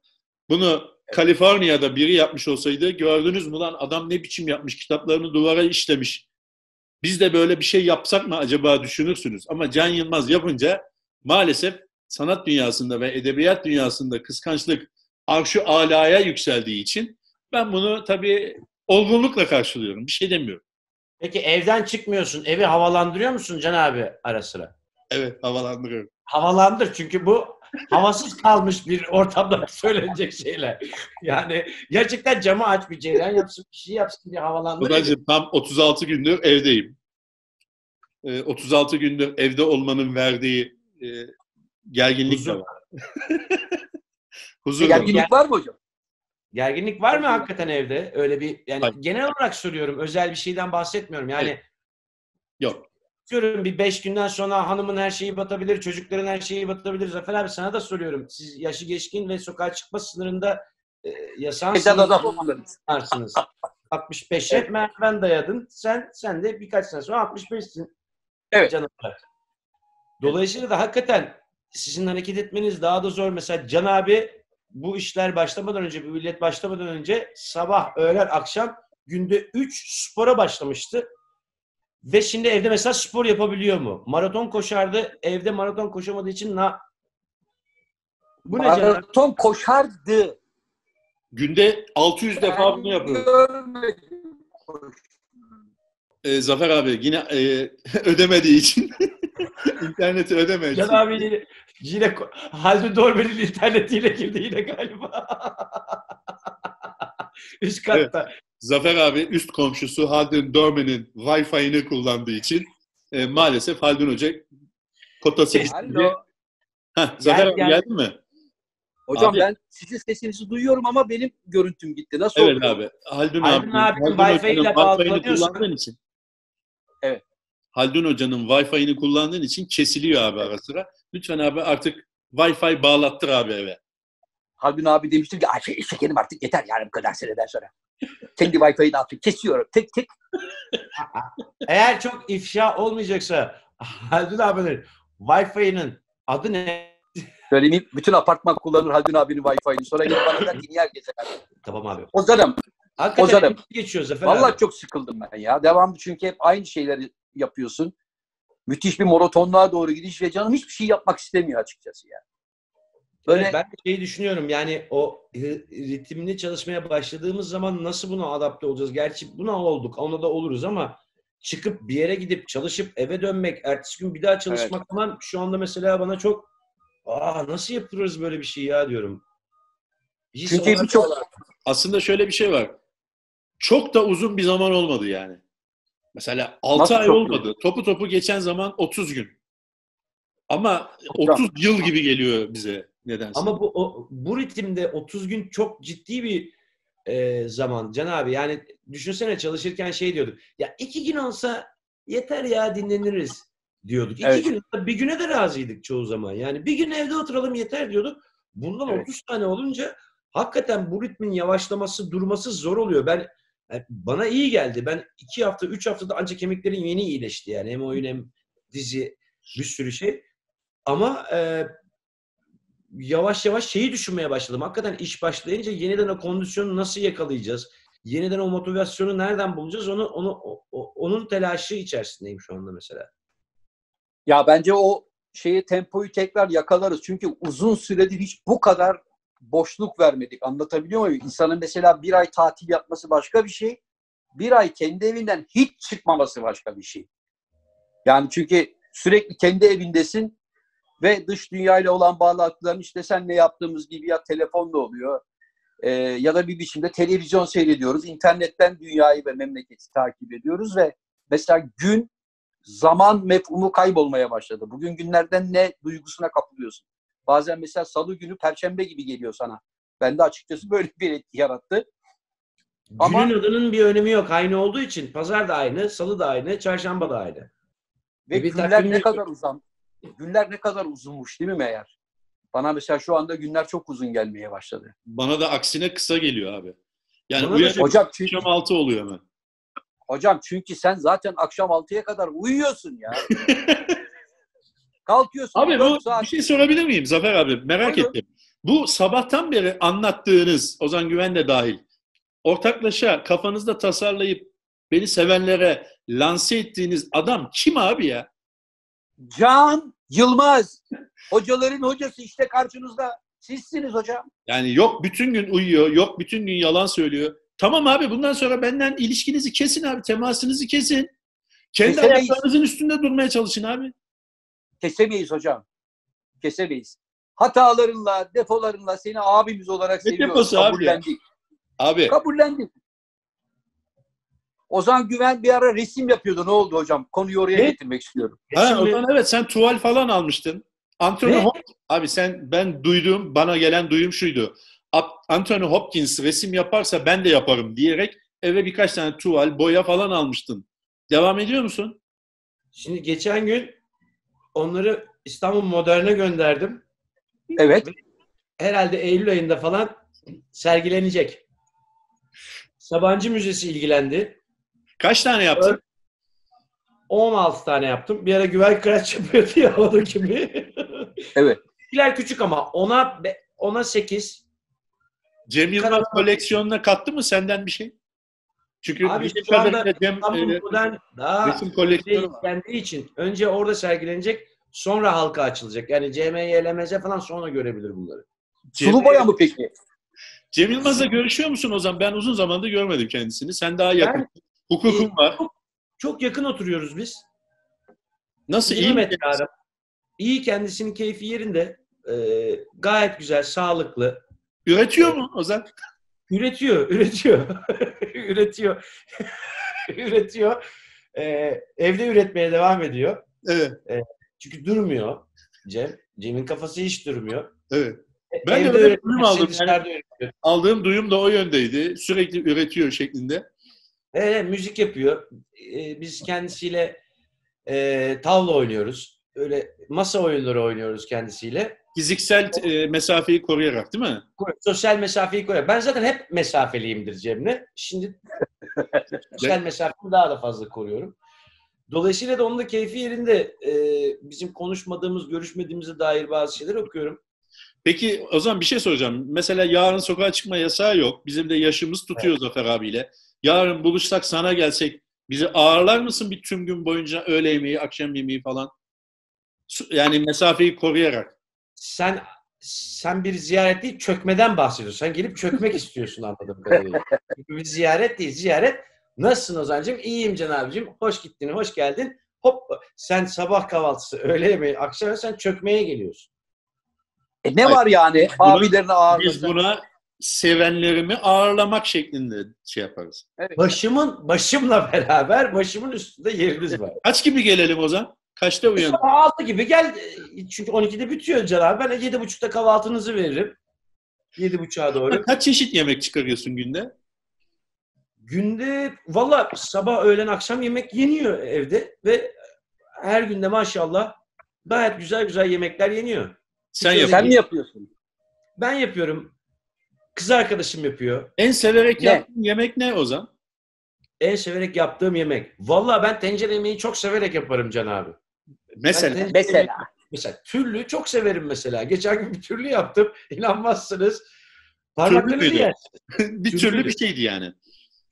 Bunu Kaliforniya'da biri yapmış olsaydı gördünüz mü lan adam ne biçim yapmış kitaplarını duvara işlemiş. Biz de böyle bir şey yapsak mı acaba düşünürsünüz. Ama Can Yılmaz yapınca maalesef sanat dünyasında ve edebiyat dünyasında kıskançlık arşu alaya yükseldiği için ben bunu tabii olgunlukla karşılıyorum. Bir şey demiyorum. Peki evden çıkmıyorsun. Evi havalandırıyor musun Can abi ara sıra? Evet havalandırıyorum. Havalandır çünkü bu havasız kalmış bir ortamda söylenecek şeyler. Yani gerçekten camı aç bir ceylan yapsın, bir şey yapsın diye havalandır. Pınar'cığım tam 36 gündür evdeyim. Ee, 36 gündür evde olmanın verdiği e, gerginlik de Huzur. var. Huzur var. Gerginlik var mı hocam? Gerginlik var mı hakikaten evde? Öyle bir yani Hayır. genel olarak soruyorum. Özel bir şeyden bahsetmiyorum. Yani Hayır. Yok. diyorum bir beş günden sonra hanımın her şeyi batabilir, çocukların her şeyi batabilir. Zafer abi sana da soruyorum. Siz yaşı geçkin ve sokağa çıkma sınırında e, varsınız. 65'e merdiven dayadın. Sen sen de birkaç sene sonra 65'sin. Evet. Canım. Dolayısıyla da hakikaten sizin hareket etmeniz daha da zor. Mesela Can abi bu işler başlamadan önce, bu millet başlamadan önce sabah, öğlen, akşam günde 3 spora başlamıştı. Ve şimdi evde mesela spor yapabiliyor mu? Maraton koşardı. Evde maraton koşamadığı için na... Bu ne? Maraton koşardı. Günde 600 defa bunu. Görmedim. Ee, Zafer abi yine e, ödemediği için interneti ödemediği için Can abi yine, Haldun Dormen'in internetiyle girdi yine galiba. Üst katta. Zafer abi üst komşusu Haldun Dorman'ın Wi-Fi'ini kullandığı için e, maalesef Haldun Hoca kotası Ses- bitince... Alo. Heh, Zafer Gel, abi gel. geldin mi? Hocam Abi- ben sizin sesinizi duyuyorum ama benim görüntüm gitti. Nasıl Evet oldu? abi. Haldun, Haldun abi, Haldun Wi-Fi ile bağlanıyorsun. kullandığın için. Evet. Haldun Hoca'nın Wi-Fi'ni kullandığın için kesiliyor abi ara sıra. Lütfen abi artık Wi-Fi bağlattır abi eve. Haldun abi demiştim ki Ay, şey, şekerim artık yeter yani bu kadar seneden sonra. Kendi Wi-Fi'yi de artık kesiyorum. Tek tek. Eğer çok ifşa olmayacaksa Haldun abinin Wi-Fi'nin adı ne? Söylemeyeyim. Bütün apartman kullanır Haldun abinin Wi-Fi'ni. Sonra gidip bana ki niye herkese? Tamam abi. Ozan'ım. Hakikaten Ozan'ım. geçiyor Zafer Vallahi abi. çok sıkıldım ben ya. Devamlı çünkü hep aynı şeyleri yapıyorsun. Müthiş bir monotonluğa doğru gidiş ve canım hiçbir şey yapmak istemiyor açıkçası ya. Böyle Evet, ben de şeyi düşünüyorum yani o ri- ritimli çalışmaya başladığımız zaman nasıl buna adapte olacağız? Gerçi buna olduk, ona da oluruz ama çıkıp bir yere gidip çalışıp eve dönmek, ertesi gün bir daha çalışmak falan şu anda mesela bana çok aa nasıl yapıyoruz böyle bir şey ya diyorum. His Çünkü birçok Aslında şöyle bir şey var. Çok da uzun bir zaman olmadı yani. Mesela 6 Nasıl ay çok olmadı. Topu topu geçen zaman 30 gün. Ama 30 yıl gibi geliyor bize nedense. Ama bu o, bu ritimde 30 gün çok ciddi bir e, zaman Can abi. Yani düşünsene çalışırken şey diyorduk. Ya iki gün olsa yeter ya dinleniriz diyorduk. İki Evet. gün olsa bir güne de razıydık çoğu zaman. Yani bir gün evde oturalım yeter diyorduk. Bundan Evet. 30 tane olunca hakikaten bu ritmin yavaşlaması, durması zor oluyor. Ben yani bana iyi geldi. Ben iki hafta, üç haftada ancak kemiklerim yeni iyileşti yani. Hem oyun hem dizi bir sürü şey. Ama e, yavaş yavaş şeyi düşünmeye başladım. Hakikaten iş başlayınca yeniden o kondisyonu nasıl yakalayacağız? Yeniden o motivasyonu nereden bulacağız? Onu onu o- onun telaşı içerisindeyim şu anda mesela. ya bence o şeyi tempoyu tekrar yakalarız. Çünkü uzun süredir hiç bu kadar boşluk vermedik. Anlatabiliyor muyum? İnsanın mesela bir ay tatil yapması başka bir şey. Bir ay kendi evinden hiç çıkmaması başka bir şey. Yani çünkü sürekli kendi evindesin ve dış dünyayla olan bağlantıların işte senle yaptığımız gibi ya telefonla oluyor e, ya da bir biçimde televizyon seyrediyoruz. İnternetten dünyayı ve memleketi takip ediyoruz ve mesela gün zaman mefhumu kaybolmaya başladı. Bugün günlerden ne duygusuna kapılıyorsun. Bazen mesela salı günü perşembe gibi geliyor sana. Ben de açıkçası böyle bir etki yarattı. Ama- Günün adının bir önemi yok. Aynı olduğu için pazar da aynı, salı da aynı, çarşamba da aynı. Ve Bir günler ne kadar uzun. Günler ne kadar uzunmuş değil mi meğer? Bana mesela şu anda günler çok uzun gelmeye başladı. Bana da aksine kısa geliyor abi. Yani uyanıp Hocam çünkü, akşam 6 oluyor hemen. hocam çünkü sen zaten akşam 6'ya kadar uyuyorsun ya. Kalkıyorsun Abi 4 bu saat. bir şey sorabilir miyim Zafer abi? Merak Buyurun. ettim. Bu sabahtan beri anlattığınız Ozan Güven de dahil ortaklaşa kafanızda tasarlayıp beni sevenlere lanse ettiğiniz adam kim abi ya? Can Yılmaz. Hocaların hocası işte karşınızda. Sizsiniz hocam. Yani yok bütün gün uyuyor, yok bütün gün yalan söylüyor. Tamam abi bundan sonra benden ilişkinizi kesin abi, temasınızı kesin. Kendi Kesemeyiz. ayaklarınızın üstünde durmaya çalışın abi. Kesemeyiz hocam. Kesemeyiz. Hatalarınla, defolarınla seni abimiz olarak Ne seviyoruz. deposu abi ya? Kabullendik. Abi Kabullendik. Ozan Güven bir ara resim yapıyordu. Ne oldu hocam? Konuyu oraya Ne? getirmek istiyorum. ha, Şimdi- o zaman evet sen tuval falan almıştın. Anthony? Hop- abi sen ben duyduğum bana gelen duyum şuydu. Anthony Hopkins resim yaparsa ben de yaparım diyerek eve birkaç tane tuval, boya falan almıştın. Devam ediyor musun? Şimdi geçen gün onları İstanbul Modern'e gönderdim. Evet. Herhalde Eylül ayında falan sergilenecek. Sabancı Müzesi ilgilendi. Kaç tane yaptın? 16 tane yaptım. Bir ara Güven Kıraç yapıyordu ya onun gibi. Evet. Bizimkiler küçük ama ona ona 8. Cem Yılmaz koleksiyonuna kattı mı senden bir şey? Çünkü Abi şu anda Cem İstanbul e, daha resim şey koleksiyonu var. istendiği için önce orada sergilenecek sonra halka açılacak. Yani CMY, LMZ falan sonra görebilir bunları. Cem, Sulu boya mı peki? Cem Yılmaz'la görüşüyor musun o zaman? Ben uzun zamandır görmedim kendisini. Sen daha yakın. Ben- Hukukun e, var. Çok yakın oturuyoruz biz. Nasıl iyi 20 mi? İyi kendisinin keyfi yerinde. Ee, gayet güzel, sağlıklı. Üretiyor mu Ozan? Üretiyor, üretiyor. üretiyor. üretiyor. Ee, evde üretmeye devam ediyor. Evet. Çünkü durmuyor Cem. Cem'in kafası hiç durmuyor. Evet. Ben de Evde öyle üretmezse duyum aldım. Aldığım duyum da o yöndeydi. Sürekli üretiyor şeklinde. Ee, müzik yapıyor. Ee, biz kendisiyle e, tavla oynuyoruz. Öyle masa oyunları oynuyoruz kendisiyle. Fiziksel e, mesafeyi koruyarak değil mi? Sosyal mesafeyi koruyor. Ben zaten hep mesafeliyimdir Cem'le. Şimdi sosyal mesafeyi daha da fazla koruyorum. Dolayısıyla da onun da keyfi yerinde. Ee, bizim konuşmadığımız, görüşmediğimize dair bazı şeyler okuyorum. Peki o zaman bir şey soracağım. Mesela yarın sokağa çıkma yasağı yok. Bizim de yaşımız tutuyor Zafer abiyle. Yarın buluşsak sana gelsek bizi ağırlar mısın bir tüm gün boyunca öğle yemeği, akşam yemeği falan? Yani mesafeyi koruyarak. Sen sen bir ziyaret değil, çökmeden bahsediyorsun. Sen gelip çökmek istiyorsun anladığım kadarıyla. Çünkü bir ziyaret değil, ziyaret. Nasılsın Ozan'cığım? İyiyim Can abicim. Hoş gittin, hoş geldin. Hop, sen sabah kahvaltısı, öğle yemeği, akşam sen çökmeye geliyorsun. E ne Hayır. var yani? Buna- Abilerini Biz ağırlasın. buna sevenlerimi ağırlamak şeklinde şey yaparız. Başımın, başımla beraber başımın üstünde yeriniz var. Kaç gibi gelelim Ozan? Kaçta uyanın? Sabah 6 gibi gel. Çünkü 12'de bitiyor Can abi. Ben 7.30'da kahvaltınızı veririm. 7.30'a doğru. Kaç çeşit yemek çıkarıyorsun günde? Günde valla sabah, öğlen, akşam yemek yeniyor evde ve her günde maşallah gayet güzel güzel yemekler yeniyor. Sen Sen yap. Sen mi yapıyorsun? Ben yapıyorum. Kız arkadaşım yapıyor. En severek Ne? yaptığın yemek ne Ozan? En severek yaptığım yemek. Valla ben tencere yemeği çok severek yaparım Can abi. Mesela. Mesela. mesela türlü çok severim mesela. Geçen gün bir türlü yaptım. İnanmazsınız. Parmaklarınızı müydü? yersiniz. bir Türlü türlü bir şeydi yani.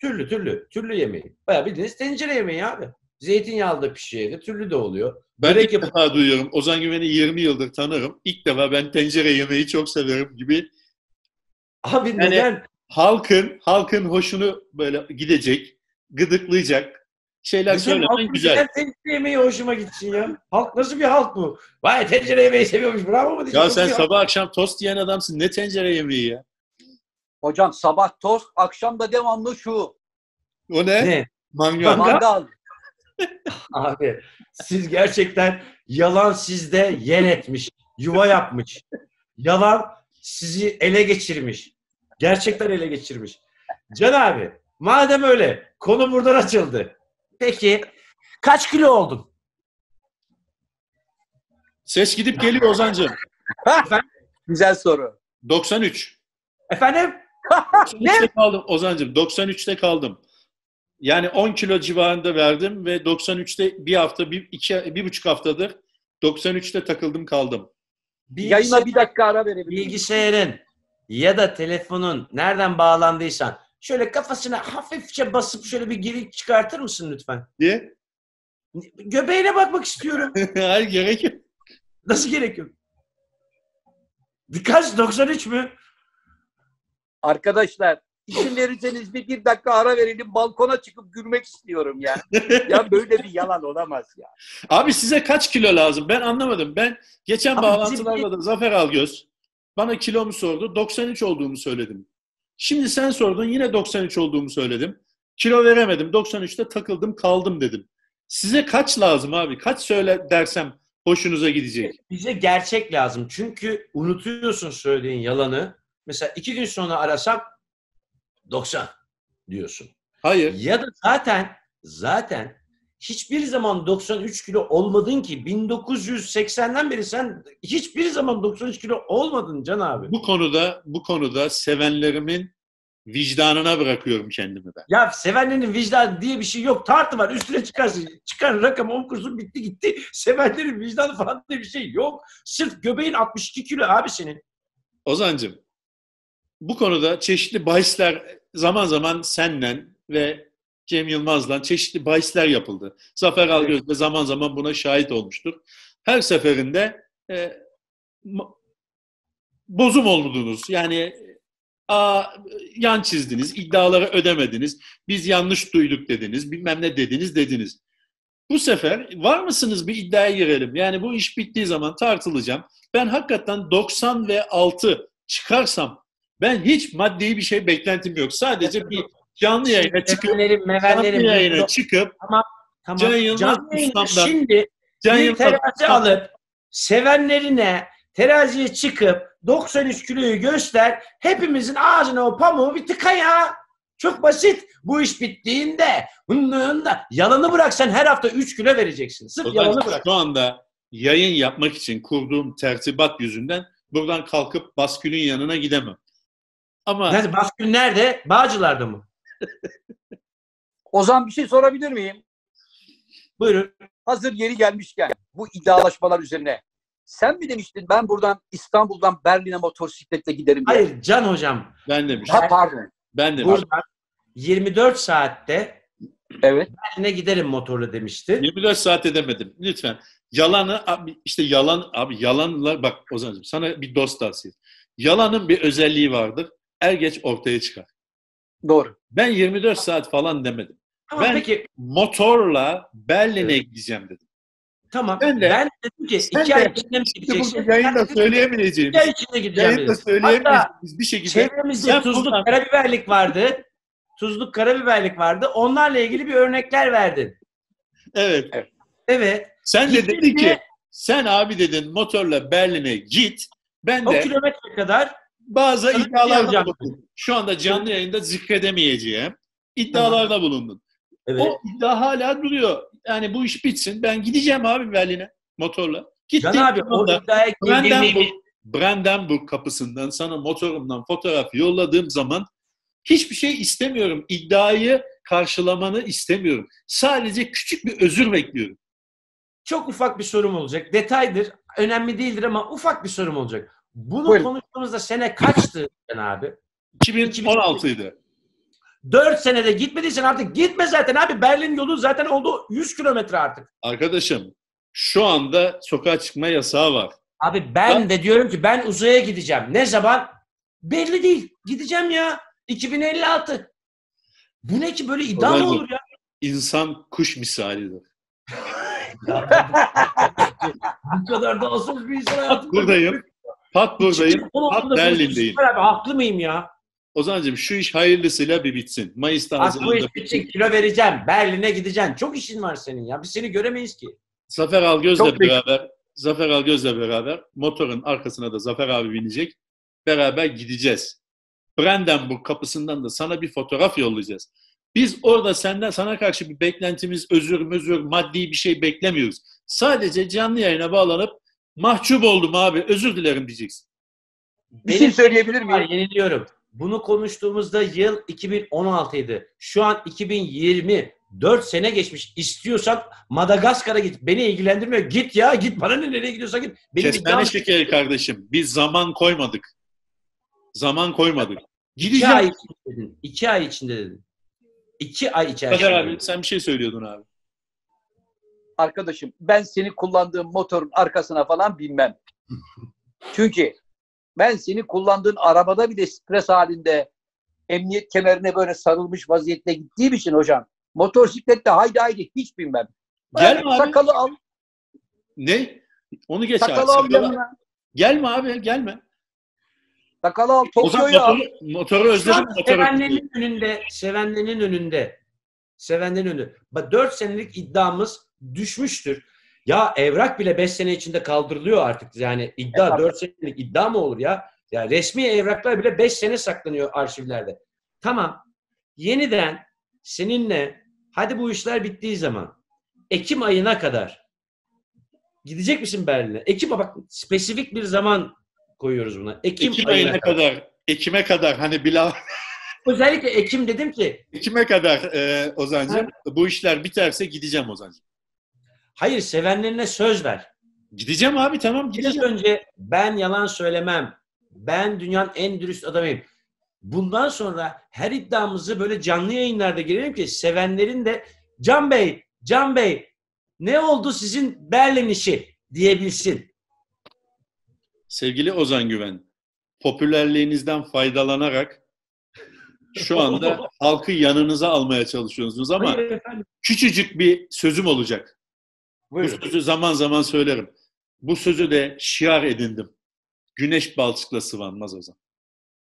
Türlü türlü. Türlü yemeği. Bayağı bildiğiniz tencere yemeği abi. Zeytinyağlı evde. Türlü de oluyor. Ben Börek ilk yap- defa duyuyorum. Ozan Güven'i 20 yıldır tanırım. İlk defa ben tencere yemeği çok severim gibi. Abi neden? Halkın halkın hoşunu böyle gidecek, gıdıklayacak şeyler Bizim söylemen güzel. neden tencere yemeği hoşuma gitsin ya. Halk nasıl bir halk bu? Vay tencere yemeği seviyormuş bravo mu diyeceğim. Ya sen bir halk? sabah akşam tost yiyen adamsın. Ne tencere yemeği ya? Hocam sabah tost, akşam da devamlı şu. O ne? Ne? Mangal. Mangal. Mangal. Abi siz gerçekten yalan sizde yen etmiş. Yuva yapmış. Yalan sizi ele geçirmiş. Gerçekten ele geçirmiş. Can abi Madem öyle konu buradan açıldı. Peki kaç kilo oldun? Ses gidip geliyor Ozancığım. Güzel soru. 93. Efendim? 93'te kaldım Ozancığım. 93'te kaldım. Yani 10 kilo civarında verdim ve 93'te bir hafta, bir, iki, bir buçuk haftadır 93'te takıldım kaldım. Yayına bir dakika ara verebilir miyim? bilgisayarın ya da telefonun nereden bağlandıysan şöyle kafasına hafifçe basıp şöyle bir geri çıkartır mısın lütfen? Diye. Göbeğine bakmak istiyorum. Hayır gerek yok. Nasıl gerekiyor? Birkaç 93 mü? Arkadaşlar izin verirseniz bir, bir dakika ara verelim. Balkona çıkıp gülmek istiyorum ya. ya böyle bir yalan olamaz ya. Abi size kaç kilo lazım? Ben anlamadım. Ben geçen Abi bağlantılarda da Zafer Algöz bana kilomu sordu. 93 olduğumu söyledim. Şimdi sen sordun yine 93 olduğumu söyledim. Kilo veremedim. 93'te takıldım kaldım dedim. Size kaç lazım abi? Kaç söyle dersem hoşunuza gidecek. Bize gerçek lazım. Çünkü unutuyorsun söylediğin yalanı. Mesela iki gün sonra arasam 90 diyorsun. Hayır. Ya da zaten zaten hiçbir zaman 93 kilo olmadın ki 1980'den beri sen hiçbir zaman 93 kilo olmadın Can abi. Bu konuda bu konuda sevenlerimin vicdanına bırakıyorum kendimi ben. Ya sevenlerin vicdanı diye bir şey yok. Tartı var. Üstüne çıkarsın. Çıkar rakam okursun bitti gitti. Sevenlerin vicdanı falan diye bir şey yok. Sırf göbeğin 62 kilo abi senin. Ozancım, bu konuda çeşitli bahisler zaman zaman senle ve Cem Yılmaz'la çeşitli bahisler yapıldı. Zafer Algöz de zaman zaman buna şahit olmuştur. Her seferinde e, bozum oldunuz. Yani a, yan çizdiniz, iddiaları ödemediniz, biz yanlış duyduk dediniz, bilmem ne dediniz dediniz. Bu sefer var mısınız bir iddiaya girelim. Yani bu iş bittiği zaman tartılacağım. Ben hakikaten 90 ve 6 çıkarsam ben hiç maddi bir şey beklentim yok. Sadece bir canlı yayına çıkıp Sevenlerin, canlı mevenlerin yayına çıkıp Tamam. Can Yılmaz Canlı Şimdi Can bir terazi alıp sevenlerine teraziye çıkıp 93 kiloyu göster. Hepimizin ağzına o pamuğu bir tıka ya. Çok basit. Bu iş bittiğinde hındığında yalanı bıraksan her hafta 3 kilo vereceksin. Sırf O zaman yalanı bırak. şu anda yayın yapmak için kurduğum tertibat yüzünden buradan kalkıp baskülün yanına gidemem. Ama Nerede? Baskül nerede? Bağcılar'da mı? Ozan bir şey sorabilir miyim? Buyurun. Hazır yeri gelmişken bu iddialaşmalar üzerine. Sen mi demiştin ben buradan İstanbul'dan Berlin'e motosikletle giderim diye? Hayır Can hocam. ben demiştim. Ha, pardon. Ben demiştim. Buradan 24 saatte Evet. Berlin'e giderim motorla demişti. 24 saat edemedim. Lütfen. Yalanı abi işte yalan abi yalanlar bak Ozan'cığım sana bir dost tavsiye. Yalanın bir özelliği vardır. Er geç ortaya çıkar. Doğru. Ben 24 saat falan demedim. Tamam Ben- peki Motorla Berlin'e gideceğim dedim. tamam. Ben de- ben dedim ki sen iki ay içinde mi İşte gideceksin? yayında söyleyemeyeceğimiz, İki ay içinde gideceğim yayında söyleyemeyeceğimiz bir şekilde Çevremizde Sen tuzluk buradan- karabiberlik vardı. Tuzluk karabiberlik vardı. Onlarla ilgili bir örnekler verdin. evet. Evet. Sen de dedin ki sen abi dedin motorla Berlin'e git. Ben O de kilometre kadar bazı Sana şey iddialarda alacağım. bulundum. Şu anda canlı yayında zikredemeyeceğim iddialarda bulundun. evet. O iddia hala duruyor. Yani bu iş bitsin. Ben gideceğim abi Berlin'e motorla. Gittim. Can abi o iddiaya Brandenburg, Brandenburg kapısından sana motorumdan fotoğraf yolladığım zaman hiçbir şey istemiyorum. İddiayı karşılamanı istemiyorum. Sadece küçük bir özür bekliyorum. çok ufak bir sorum olacak. Detaydır. Önemli değildir ama ufak bir sorum olacak. Bunu Buyurun. konuştuğumuzda sene kaçtı Can abi? 2016 idi. 4 senede gitmediysen artık gitme zaten abi. Berlin yolu zaten oldu 100 kilometre artık. Arkadaşım şu anda sokağa çıkma yasağı var. Abi ben de diyorum ki ben uzaya gideceğim. Ne zaman? Belli değil. Gideceğim ya. 2056. Bu ne ki böyle iddia mı olur ya? İnsan kuş misalidir. Bu kadar da asıl bir insan hayatımda. Buradayım. Pat buradayım. 2016'da Pat Berlin'deyim. Abi haklı mıyım ya? Ozancığım şu iş hayırlısıyla bir bitsin. Mayıs'ta Haziran'da iş bitsin. Kilo vereceğim. Berlin'e gideceksin. Çok işin var senin ya. Biz seni göremeyiz ki. Zafer Algöz'le Çok beraber Zafer Algöz'le beraber motorun arkasına da Zafer abi binecek. Beraber gideceğiz. Brandenburg kapısından da sana bir fotoğraf yollayacağız. Biz orada senden sana karşı bir beklentimiz, özür mözür, maddi bir şey beklemiyoruz. Sadece canlı yayına bağlanıp mahcup oldum abi, özür dilerim diyeceksin. Bir şey söyleyebilir Var, miyim? yeniliyorum. Bunu konuştuğumuzda yıl 2016 idi. Şu an 2020. 4 sene geçmiş. İstiyorsan Madagaskar'a git. Beni ilgilendirmiyor. Git ya git. Bana ne nereye gidiyorsan git. Benim Kestane iddiam- şekeri kardeşim. Biz zaman koymadık. Zaman koymadık. İki Gideceğim. ay içinde dedin. İki ay içinde dedin. İki ay içerisinde. Kader abi sen bir şey söylüyordun abi. Arkadaşım ben seni kullandığım motorun arkasına falan binmem. Çünkü ben seni kullandığın arabada bile stres halinde emniyet kemerine böyle sarılmış vaziyette gittiğim için hocam motosiklette haydi haydi hiç binmem. Gelme abi. Sakalı al, Ne? Onu geç abi. sakalı al Sakalı- yanına. Gelme abi gelme. Sakalı al, O zaman Tokyo'yu al. motoru, motoru özledim. Motoru. sevenlerin önünde, sevenlerin önünde, sevenlerin önünde. Bak 4 senelik iddiamız düşmüştür. Ya evrak bile 5 sene içinde kaldırılıyor artık. Yani iddia Evet. 4 senelik iddia mı olur ya? Ya resmi evraklar bile 5 sene saklanıyor arşivlerde. Tamam. Yeniden seninle hadi bu işler bittiği zaman Ekim ayına kadar gidecek misin Berlin'e? Ekim bak spesifik bir zaman koyuyoruz buna. Ekim, Ekim ayına ayına kadar. kadar. Ekim'e kadar hani Bilal Özellikle Ekim dedim ki Ekim'e kadar e, Ozancığım bu işler biterse gideceğim Ozancığım. Hayır sevenlerine söz ver. Gideceğim abi tamam Biraz gideceğim. önce ben yalan söylemem. Ben dünyanın en dürüst adamıyım. Bundan sonra her iddiamızı böyle canlı yayınlarda girelim ki sevenlerin de Can Bey, Can Bey ne oldu sizin Berlin işi diyebilsin. Sevgili Ozan Güven, popülerliğinizden faydalanarak şu anda halkı yanınıza almaya çalışıyorsunuz ama küçücük bir sözüm olacak. Bu Buyurun. sözü zaman zaman söylerim. Bu sözü de şiar edindim. Güneş balçıkla sıvanmaz Ozan.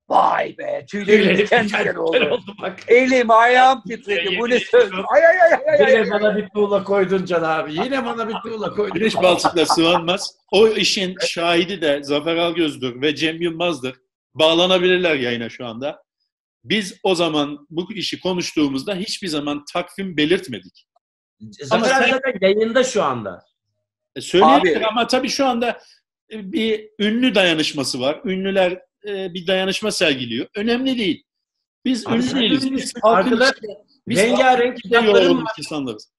Vay be tüylerim diken diken oldu. oldu bak. Elim ayağım titredi. Bu ne söz? Ay ay ay ay ay. Yine bana bir tuğla koydun Can abi. Yine bana bir tuğla koydun. Güneş balçıkla sıvanmaz. O işin şahidi de Zafer Algöz'dür ve Cem Yılmaz'dır. Bağlanabilirler yayına şu anda. Biz o zaman bu işi konuştuğumuzda hiçbir zaman takvim belirtmedik. Zafer Ama abi zaten yayında şu anda. E, Söyleyebilir ama tabii şu anda e, bir ünlü dayanışması var. Ünlüler e, bir dayanışma sergiliyor. Önemli değil. Biz Abi ünlü değiliz. Biz halkın biz rengarenk yoğrulmuş var. insanlarız.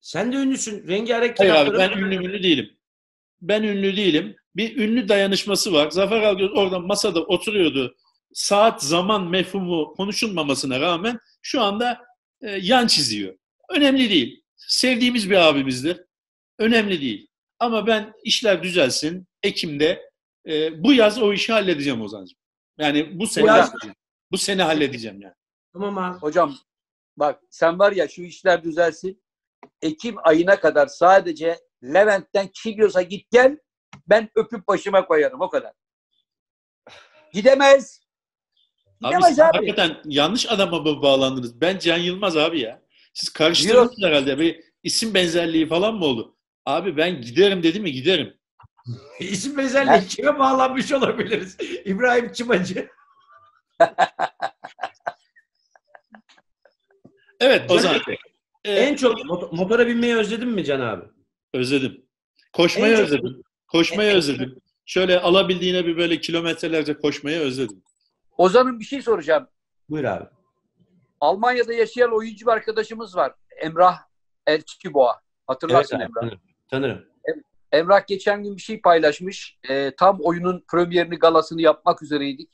Sen de ünlüsün. Rengarenk Hayır abi ben ünlü ünlü değilim. Ben ünlü değilim. Bir ünlü dayanışması var. Zafer Algöz orada masada oturuyordu. Saat zaman mefhumu konuşulmamasına rağmen şu anda yan çiziyor. Önemli değil. Sevdiğimiz bir abimizdir. Önemli değil. Ama ben işler düzelsin. Ekim'de e, bu yaz o işi halledeceğim Ozan'cığım. Yani bu sene yaz- halledeceğim. Bu sene halledeceğim yani. Tamam abi. Hocam bak sen var ya şu işler düzelsin. Ekim ayına kadar sadece Levent'ten Kilyos'a git gel. Ben öpüp başıma koyarım o kadar. Gidemez. Abi Gidemez siz abi. hakikaten yanlış adama mı bağlandınız? Ben Can Yılmaz abi ya. Siz karıştırdınız herhalde. Bir isim benzerliği falan mı oldu? Abi ben giderim dedi mi giderim. İsim benzerliği kime bağlanmış olabiliriz? İbrahim Çımacı. Evet Ozan. e, En çok mot- motora binmeyi özledin mi Can abi? özledim. Koşmayı En çok- özledim. Koşmayı En- özledim. Şöyle alabildiğine bir böyle kilometrelerce koşmayı özledim. Ozan'ın bir şey soracağım. Buyur abi. Almanya'da yaşayan oyuncu bir arkadaşımız var. Emrah Elçiboğa. Hatırlarsın abi, Emrah. tanırım. Tanırım. Emrah geçen gün bir şey paylaşmış. Ee, tam oyunun premierini galasını yapmak üzereydik.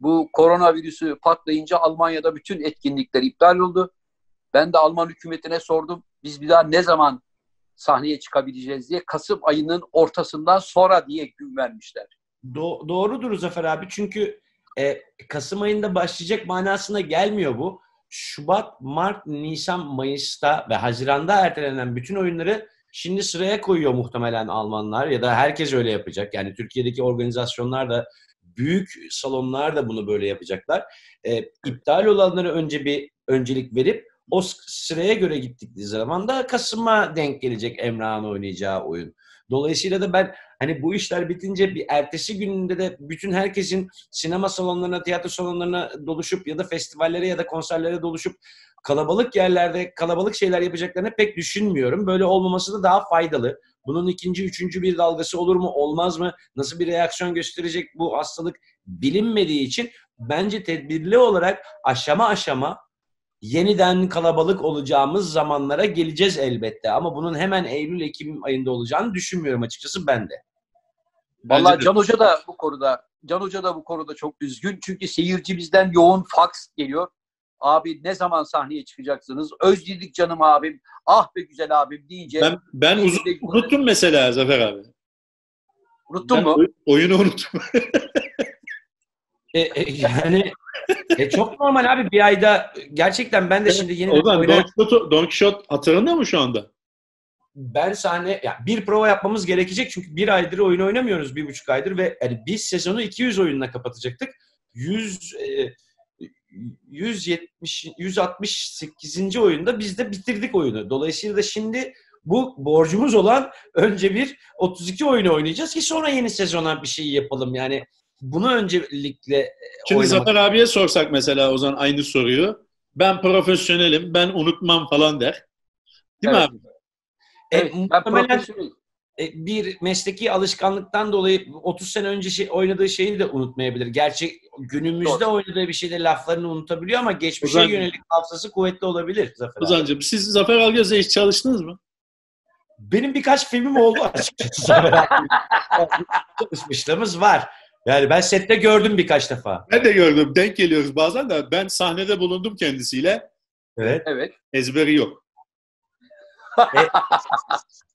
Bu koronavirüsü patlayınca Almanya'da bütün etkinlikler iptal oldu. Ben de Alman hükümetine sordum. Biz bir daha ne zaman sahneye çıkabileceğiz diye. Kasım ayının ortasından sonra diye gün vermişler. Do- doğrudur Zafer abi çünkü e, Kasım ayında başlayacak manasına gelmiyor bu. Şubat, Mart, Nisan, Mayıs'ta ve Haziran'da ertelenen bütün oyunları şimdi sıraya koyuyor muhtemelen Almanlar ya da herkes öyle yapacak. Yani Türkiye'deki organizasyonlar da büyük salonlar da bunu böyle yapacaklar. E, iptal olanları önce bir öncelik verip o sıraya göre gittikleri zaman da Kasım'a denk gelecek Emrah'ın oynayacağı oyun. Dolayısıyla da ben hani bu işler bitince bir ertesi gününde de bütün herkesin sinema salonlarına, tiyatro salonlarına doluşup ya da festivallere ya da konserlere doluşup kalabalık yerlerde kalabalık şeyler yapacaklarını pek düşünmüyorum. Böyle olmaması da daha faydalı. Bunun ikinci, üçüncü bir dalgası olur mu, olmaz mı? Nasıl bir reaksiyon gösterecek bu hastalık bilinmediği için bence tedbirli olarak aşama aşama yeniden kalabalık olacağımız zamanlara geleceğiz elbette. Ama bunun hemen Eylül-Ekim ayında olacağını düşünmüyorum açıkçası ben de. Vallahi. Can Hoca da bu konuda Can Hoca da bu konuda çok üzgün. Çünkü seyirci bizden yoğun faks geliyor. Abi ne zaman sahneye çıkacaksınız? Özledik canım abim. Ah be güzel abim deyince Ben, ben uzun, unuttum mesela Zafer abi. unuttun Ben mu? oy- oyunu unuttum. E, e, yani e, çok normal abi bir ayda gerçekten ben de şimdi yeni o zaman oynar- Don Quixote, Don Quixote hatırında mı şu anda? ben sahne ya bir prova yapmamız gerekecek çünkü bir aydır oyun oynamıyoruz bir buçuk aydır ve yani biz sezonu 200 oyunla kapatacaktık. 100 e, 170 168. oyunda biz de bitirdik oyunu. Dolayısıyla da şimdi bu borcumuz olan önce bir 32 oyunu oynayacağız ki sonra yeni sezona bir şey yapalım. Yani bunu öncelikle e, Şimdi oynamak. Zafer abiye sorsak mesela o zaman aynı soruyu. Ben profesyonelim, ben unutmam falan der. Değil Evet. mi abi? Evet, E, ben muhtemelen- profesyonelim. e, bir mesleki alışkanlıktan dolayı 30 sene önce şey, oynadığı şeyi de unutmayabilir. Gerçi günümüzde Doğru. oynadığı bir şeyde laflarını unutabiliyor ama geçmişe O zaman- yönelik hafızası kuvvetli olabilir Zafer abi. Ozan'cığım siz Zafer Algöz'le hiç çalıştınız mı? Benim birkaç filmim oldu açıkçası Zafer abi. Çalışmışlığımız var. Yani ben sette gördüm birkaç defa. Ben de gördüm. Denk geliyoruz bazen de. Ben sahnede bulundum kendisiyle. Evet. Evet. Ezberi yok. E,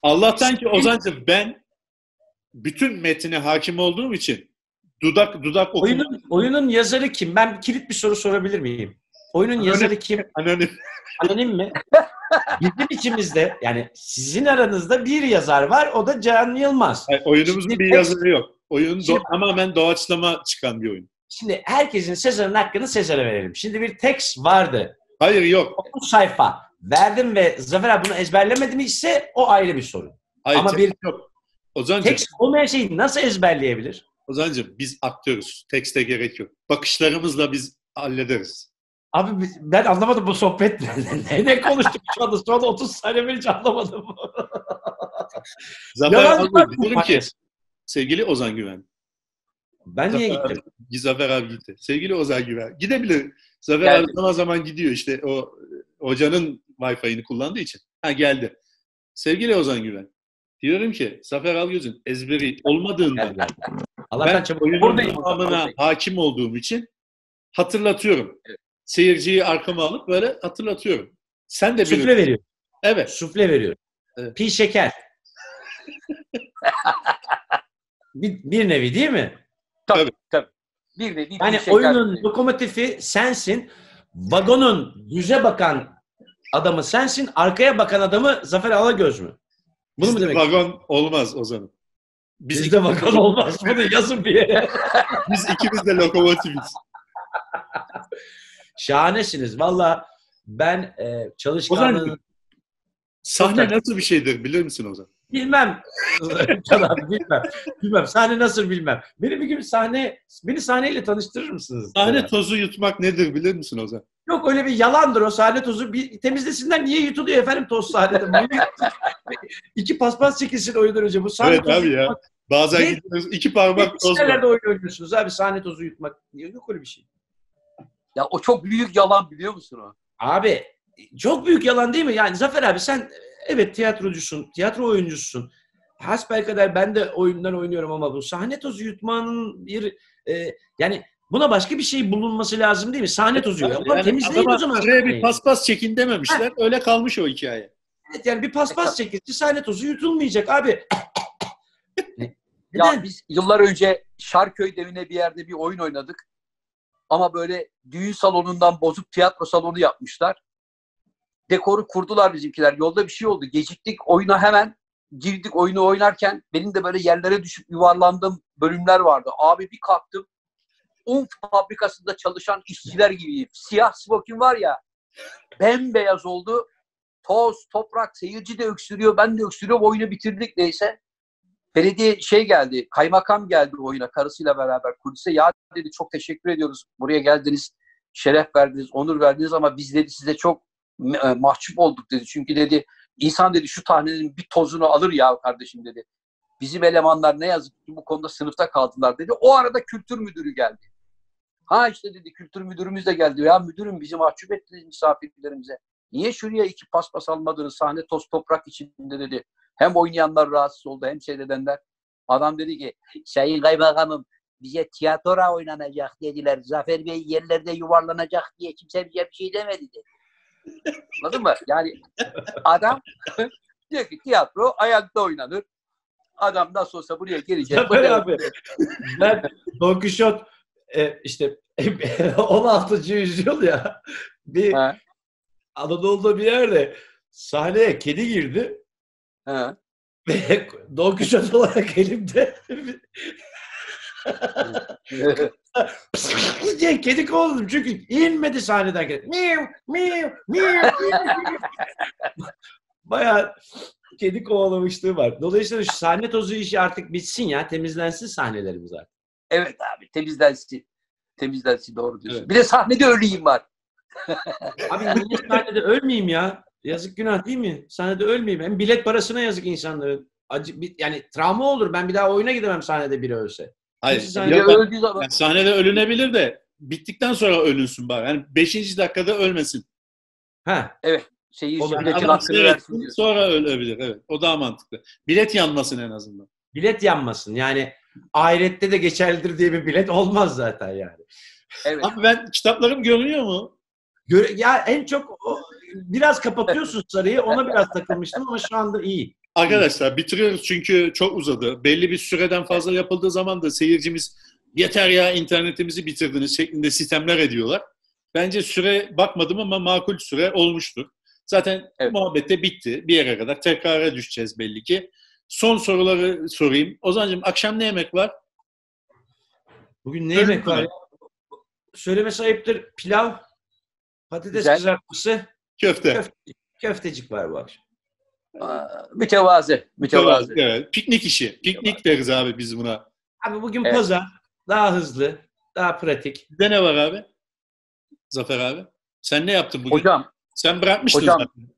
Allah'tan ki Ozan'cığım ben bütün metine hakim olduğum için dudak dudak okuma Oyunun, oyunun yazarı kim? Ben kilit bir soru sorabilir miyim? Oyunun Anonim. yazarı kim? anonim. Anonim mi? Bizim içimizde yani sizin aranızda bir yazar var o da Can Yılmaz. Hayır, oyunumuzun Şimdi bir yazarı yok. Oyun do- Şimdi- tamamen doğaçlama çıkan bir oyun. Şimdi herkesin Sezar'ın hakkını Sezar'a verelim. Şimdi bir tekst vardı. Hayır yok. 9 sayfa. Verdim ve Zafer abi bunu ezberlemedi mi ise o ayrı bir sorun. Hayır, Ama bir yok. Ozan'cığım, tekst olmayan şeyi nasıl ezberleyebilir? Ozan'cığım biz aktörüz. Tekste gerek yok. Bakışlarımızla biz hallederiz. Abi ben anlamadım bu sohbet ne, ne konuştuk şu anda? Son 30 saniye hiç anlamadım. Zafer abi diyorum ki. Sevgili Ozan Güven. Ben niye Zafer gittim? Abi, Zafer abi gitti. Sevgili Ozan Güven. Gidebilir. Zafer Geldi. abi zaman zaman gidiyor işte o e, hocanın Wi-Fi'ini kullandığı için. Ha geldi. Sevgili Ozan Güven. Diyorum ki Zafer Algöz'ün ezberi olmadığından Gel, gel. Allah'tan ben oyunun Buradayım. tamamına hakim olduğum için hatırlatıyorum. Evet. Seyirciyi arkama alıp böyle hatırlatıyorum. Sen de Sufle bilirsin. veriyor. Evet. Sufle veriyor. Evet. Pi şeker. bir, bir nevi değil mi? Tabii tabii. Bir nevi Yani bir oyunun lokomotifi sensin. Vagonun yüze bakan adamı sensin. Arkaya bakan adamı Zafer Alagöz mü? Bunu mu Bizde demek? vagon olmaz Ozan'ım. Biz, Bizde vagon olmaz. Bunu yazın bir yere. biz ikimiz de lokomotifiz. Şahanesiniz. Valla ben e, çalışkanlığını Ozan sahne nasıl bir şeydir bilir misin Ozan? Bilmem. Abi bilmem. Bilmem. Sahne nasıl bilmem. Beni bir gün sahne, beni sahneyle tanıştırır mısınız? Sahne Ya. tozu yutmak nedir bilir misin Ozan? Yok öyle bir yalandır o sahne tozu. Bir temizlesinler niye yutuluyor efendim toz sahnede? İki paspas çekilsin oyundan önce. Bu sahne evet tozu abi ya. yutmak. Bazen Ne? gidiyoruz iki parmak toz var. Oyun oynuyorsunuz abi sahne tozu yutmak. Yok öyle bir şey. Ya o çok büyük yalan biliyor musun o? Abi çok büyük yalan değil mi? Yani Zafer abi sen evet tiyatrocusun, tiyatro oyuncusun. Hasbelkader ben de oyunlar oynuyorum ama bu sahne tozu yutmanın bir e, yani buna başka bir şey bulunması lazım değil mi? Sahne tozu Yani yok. Ulan temizleyin adama o zaman. Şuraya bir paspas çekin dememişler. Öyle kalmış o hikaye. Evet, yani bir paspas çekilse sahne tozu yutulmayacak abi. Ya biz yıllar önce Şarköy devine bir yerde bir oyun oynadık. Ama böyle düğün salonundan bozuk tiyatro salonu yapmışlar. Dekoru kurdular bizimkiler. Yolda bir şey oldu. Geciktik. Oyuna hemen girdik oyunu oynarken benim de böyle yerlere düşüp yuvarlandığım bölümler vardı. Abi bir kalktım. Un fabrikasında çalışan işçiler gibiyim. Siyah smokin var ya. Bembeyaz oldu. Toz, toprak, seyirci de öksürüyor. Ben de öksürüyorum. Oyunu bitirdik neyse. Belediye şey geldi, kaymakam geldi oyuna karısıyla beraber kulise. Ya dedi çok teşekkür ediyoruz. Buraya geldiniz, şeref verdiniz, onur verdiniz ama biz dedi size çok mahcup olduk dedi. Çünkü dedi insan dedi şu tahminin bir tozunu alır ya kardeşim dedi. Bizim elemanlar ne yazık ki bu konuda sınıfta kaldılar dedi. O arada kültür müdürü geldi. Ha işte dedi kültür müdürümüz de geldi. Ya müdürüm bizi mahcup ettiniz misafirlerimize. Niye şuraya iki paspas almadınız sahne toz toprak içinde dedi. Hem oynayanlar rahatsız oldu hem seyredenler. Adam dedi ki sayın kaymakamım bize tiyatro oynanacak dediler. Zafer Bey yerlerde yuvarlanacak diye kimse bize bir şey demedi dedi. Anladın mı? Yani adam diyor ki tiyatro ayakta oynanır. Adam nasıl olsa buraya gelecek. Zafer abi. Ben Don Quixote e, işte 16. yüzyıl ya bir Ha, Anadolu'da bir yerde sahneye kedi girdi ha. ve Don Quixote olarak elimde diye kedi kovaladım çünkü inmedi sahneden kedi. Miu, miu, miu. Bayağı kedi kovalamışlığı var. Dolayısıyla şu sahne tozu işi artık bitsin ya. Temizlensin sahnelerimiz artık. Evet abi temizlensin. Temizlensin doğru diyorsun. Evet. Bir de sahnede öleyim var. Abi niye sahnede ölmeyeyim ya? Yazık günah değil mi? Sahnede ölmeyeyim. Hem bilet parasına yazık insanların. Acı, yani travma olur. Ben bir daha oyuna gidemem sahnede biri ölse. Hayır. Kimse Bir de yok, bak, öldüğü zaman yani sahnede ölünebilir de bittikten sonra ölünsün bari. Yani 5. dakikada ölmesin. Ha. Olur. biletin Adam hakkını versin diyor. sonra ölebilir. Evet. O daha mantıklı. Bilet yanmasın en azından. Bilet yanmasın. Yani ahirette de geçerlidir diye bir bilet olmaz zaten yani. Evet. Abi ben kitaplarım görünüyor mu? Göre- ya en çok o- biraz kapatıyorsun sarıyı. Ona biraz takılmıştım ama şu anda iyi. Arkadaşlar bitiriyoruz çünkü çok uzadı. Belli bir süreden fazla yapıldığı zaman da seyircimiz yeter ya internetimizi bitirdiniz şeklinde sistemler ediyorlar. Bence süre bakmadım ama makul süre olmuştur. Zaten Evet. muhabbet de bitti bir yere kadar. Tekrara düşeceğiz belli ki. Son soruları sorayım. Ozancığım akşam ne yemek var? Bugün ne yemek var ya? Söylemesi ayıptır. Pilav, patates Güzel. kızartması, Köfte. Köfte. köftecik var bu akşam. Aa, Mütevazı. Mütevazı. Evet. Piknik işi. Piknik deriz abi biz buna. Abi bugün Evet. pazar. Daha hızlı, daha pratik. Bizde ne var abi? Zafer abi. Sen ne yaptın bugün? Hocam, Sen bırakmıştın Hocam, zaten.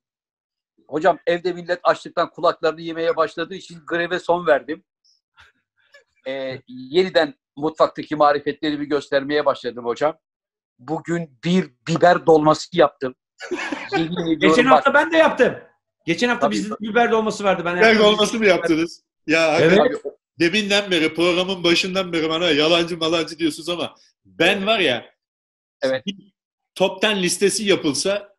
hocam evde millet açlıktan kulaklarını yemeye başladığı için greve son verdim. Ee, yeniden mutfaktaki marifetlerimi göstermeye başladım hocam. Bugün bir biber dolması yaptım. Geçen hafta ben de yaptım. Geçen hafta bizde biber dolması vardı. Ben Biber dolması mı yaptınız? Ya Evet. Tabii, deminden beri programın başından beri bana yalancı malancı diyorsunuz ama ben var ya Evet. top 10 listesi yapılsa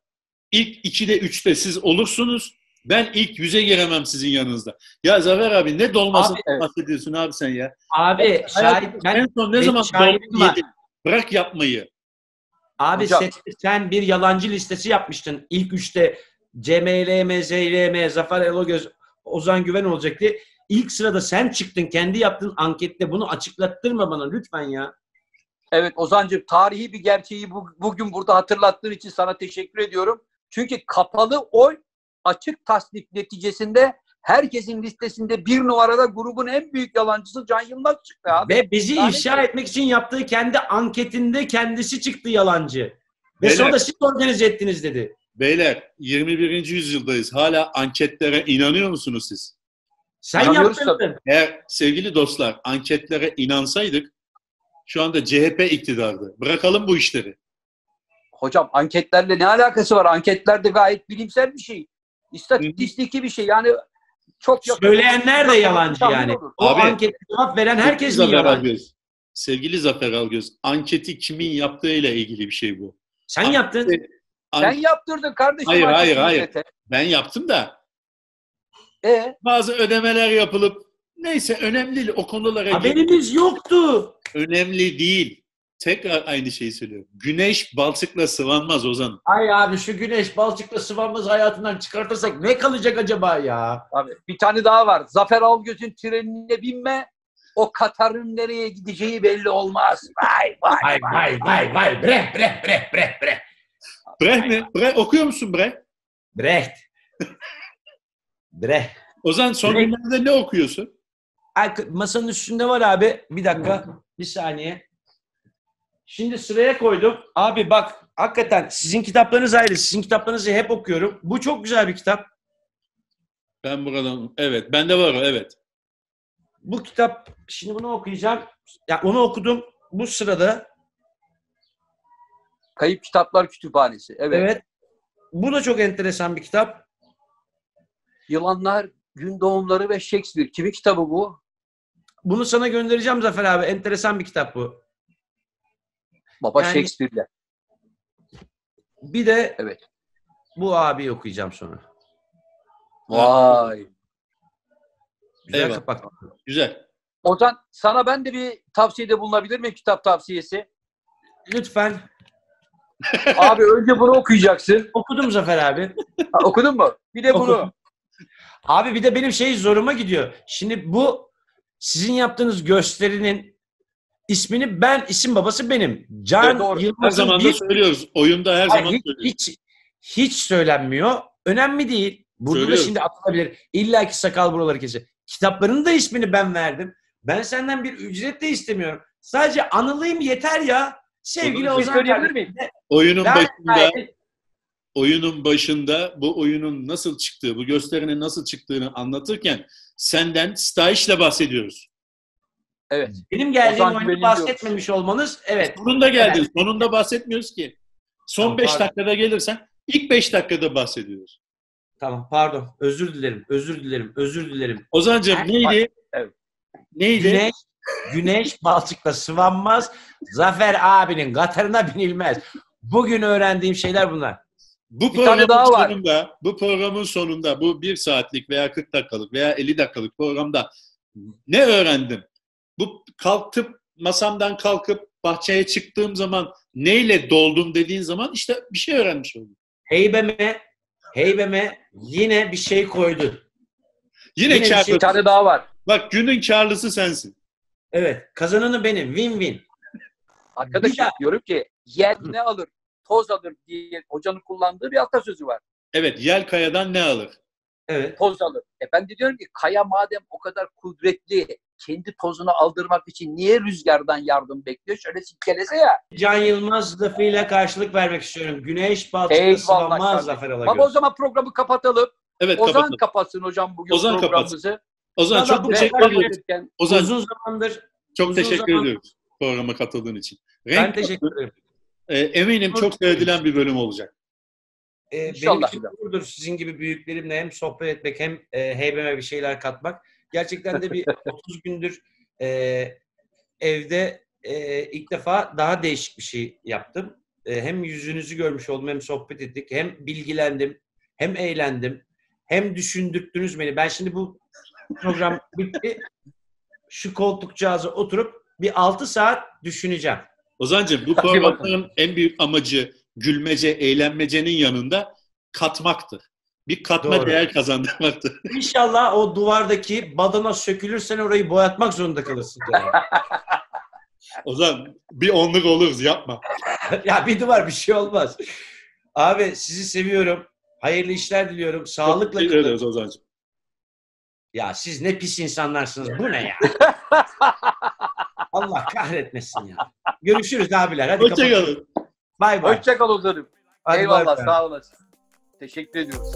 ilk 2'de 3'te siz olursunuz. Ben ilk yüze giremem sizin yanınızda. Ya Zafer abi ne dolması Abi, evet. bahsediyorsun abi sen ya? Abi şahit, ben, en son ne zaman dolma yedin? Bırak yapmayı. abi Hocam. sen bir yalancı listesi yapmıştın. İlk üçte CMLM, ZLM, Zafer Elogöz, Ozan Güven olacak diye. İlk sırada sen çıktın. Kendi yaptığın ankette bunu açıklattırma bana lütfen ya. Evet Ozan'cığım tarihi bir gerçeği bu- bugün burada hatırlattığın için sana teşekkür ediyorum. Çünkü kapalı oy açık tasnif neticesinde herkesin listesinde bir numarada grubun en büyük yalancısı Can Yılmaz çıktı abi. Ve bizi Yani- ifşa etmek için yaptığı kendi anketinde kendisi çıktı yalancı. Ve Beyler. sonra da siz organize ettiniz dedi. Beyler 21. yüzyıldayız. Hala anketlere inanıyor musunuz siz? Sen yaptın. Eğer sevgili dostlar anketlere inansaydık şu anda CHP iktidardı. Bırakalım bu işleri. Hocam anketlerle ne alakası var? Anketler de gayet bilimsel bir şey. İstatistiki bir şey. Yani çok yakın- Söyleyenler de yalancı yani. olur. O Abi, ankete cevap veren herkes mi yalancı? Algöz, sevgili Zafer Algöz, anketi kimin yaptığıyla ilgili bir şey bu. Sen yaptın. An- Sen yaptırdın kardeşim. Hayır, hayır, hayır. millete. ben yaptım da E, bazı ödemeler yapılıp neyse önemli değil. O konulara Haberimiz yoktu. önemli değil. Tekrar aynı şeyi söylüyorum. Güneş balçıkla sıvanmaz Ozan. Ay abi şu güneş balçıkla sıvanmaz hayatından çıkartırsak ne kalacak acaba ya? Abi bir tane daha var. Zafer Algöz'ün trenine binme. O Katar'ın nereye gideceği belli olmaz. Vay vay Vay vay vay vay bre bre bre bre bre. Brecht mi? Brecht, okuyor musun Brecht? Brecht. Brecht. Ozan son Brecht. günlerde ne okuyorsun? Masanın üstünde var abi. Bir dakika. Bir saniye. Şimdi sıraya koydum. Abi bak hakikaten sizin kitaplarınız ayrı. Sizin kitaplarınızı hep okuyorum. Bu çok güzel bir kitap. Ben buradan, evet. Bende var o, evet. Bu kitap, şimdi bunu okuyacağım. Ya onu okudum. Bu sırada Kayıp Kitaplar Kütüphanesi. Evet. evet. Bu da çok enteresan bir kitap. Yılanlar, Gün Doğumları ve Shakespeare. Kimin kitabı bu? Bunu sana göndereceğim Zafer abi. Enteresan bir kitap bu. Baba Yani- Shakespeare'le. Bir de Evet. bu abi okuyacağım sonra. Vay. Güzel Eyvallah. kapak. Güzel. Ozan sana ben de bir tavsiyede bulunabilir miyim? Kitap tavsiyesi. Lütfen. Abi önce bunu okuyacaksın. Okudum Zafer abi. Ha, okudun mu? Bir de bunu. Okudum. Abi bir de benim şey zoruma gidiyor. Şimdi bu sizin yaptığınız gösterinin ismini ben, isim babası benim. Can Evet, doğru. Her Yılmaz'ın zaman da bir söylüyoruz. Oyunda her Hayır, zaman hiç, söylüyoruz. hiç, hiç söylenmiyor. Önemli değil. Burada da şimdi atılabilir. İlla ki sakal buraları kesiyor. Kitapların da ismini ben verdim. Ben senden bir ücret de istemiyorum. Sadece anılayım yeter ya. Sevgili şey Ozan söyleyebilir miyim? Oyunun Ben- başında oyunun başında bu oyunun nasıl çıktığı, bu gösterinin nasıl çıktığını anlatırken senden Stayiş'le bahsediyoruz. Evet. Benim geldiğim Ozan oyunu bahsetmemiş olmanız evet. Sonunda geldin. Sonunda bahsetmiyoruz ki. Son Tamam, 5 pardon. dakikada gelirsen ilk 5 dakikada bahsediyoruz. Tamam pardon. Özür dilerim. Özür dilerim. Özür dilerim. Ozancığım neydi? Evet. Neydi? Güneş güneş balçıkla sıvanmaz. Zafer abinin katarına binilmez. Bugün öğrendiğim şeyler bunlar. Bu programın daha var. sonunda, bu programın sonunda, bu bir saatlik veya 40 dakikalık veya 50 dakikalık programda ne öğrendim? Bu kalkıp masamdan kalkıp bahçeye çıktığım zaman neyle doldum dediğin zaman işte bir şey öğrenmiş oldum. Heybeme heybeme yine bir şey koydu. Yine, Yine bir şey- Bir tane daha var. Bak günün karlısı sensin. Evet. Kazananı benim. Win win. Arkadaşım Bir daha. diyorum ki yer ne alır? Toz alır diye hocanın kullandığı bir atasözü var. Evet yel kayadan ne alır? Evet. Toz alır. E ben de diyorum ki kaya madem o kadar kudretli kendi tozunu aldırmak için niye rüzgardan yardım bekliyor? Şöyle silkelese ya. Can Yılmaz lafıyla karşılık vermek istiyorum. Güneş Eyvallah sıvanmaz. Zafer Baba o Alagöz. zaman programı kapatalım. Evet Ozan kapatalım. kapatsın hocam bugün Ozan programımızı. Ozan çok teşekkür. Ederim. Ozan Uzun zamandır çok uzun teşekkür zaman- ediyoruz programa katıldığın için. ben Renk teşekkür ederim. e, eminim çok seyredilen bir bölüm olacak. Ee, benim İnşallah. için gururdur sizin gibi büyüklerimle hem sohbet etmek hem e, heybeme bir şeyler katmak. Gerçekten de bir 30 gündür e, evde e, ilk defa daha değişik bir şey yaptım. E, hem yüzünüzü görmüş oldum hem sohbet ettik hem bilgilendim hem eğlendim hem düşündürttünüz beni. Ben şimdi bu program bitti. Şu koltukcağıza oturup bir 6 saat düşüneceğim. Ozancığım bu Hadi programların en büyük amacı gülmece, eğlenmecenin yanında katmaktır. Bir katma Doğru. değer kazandırmaktır. İnşallah o duvardaki badana sökülürsen orayı boyatmak zorunda kalırsın. Ozan bir onluk oluruz yapma. ya bir duvar bir şey olmaz. Abi sizi seviyorum. Hayırlı işler diliyorum. Sağlıkla kalın. ederiz Ozancığım. Ya siz ne pis insanlarsınız. Bu ne ya? Allah kahretmesin ya. Görüşürüz abiler. Hadi kapatalım. Hoşçakalın. Bay bay. Hoşçakal Ozan'ım. Hadi bay Eyvallah bay. sağ olasın. Teşekkür ediyoruz.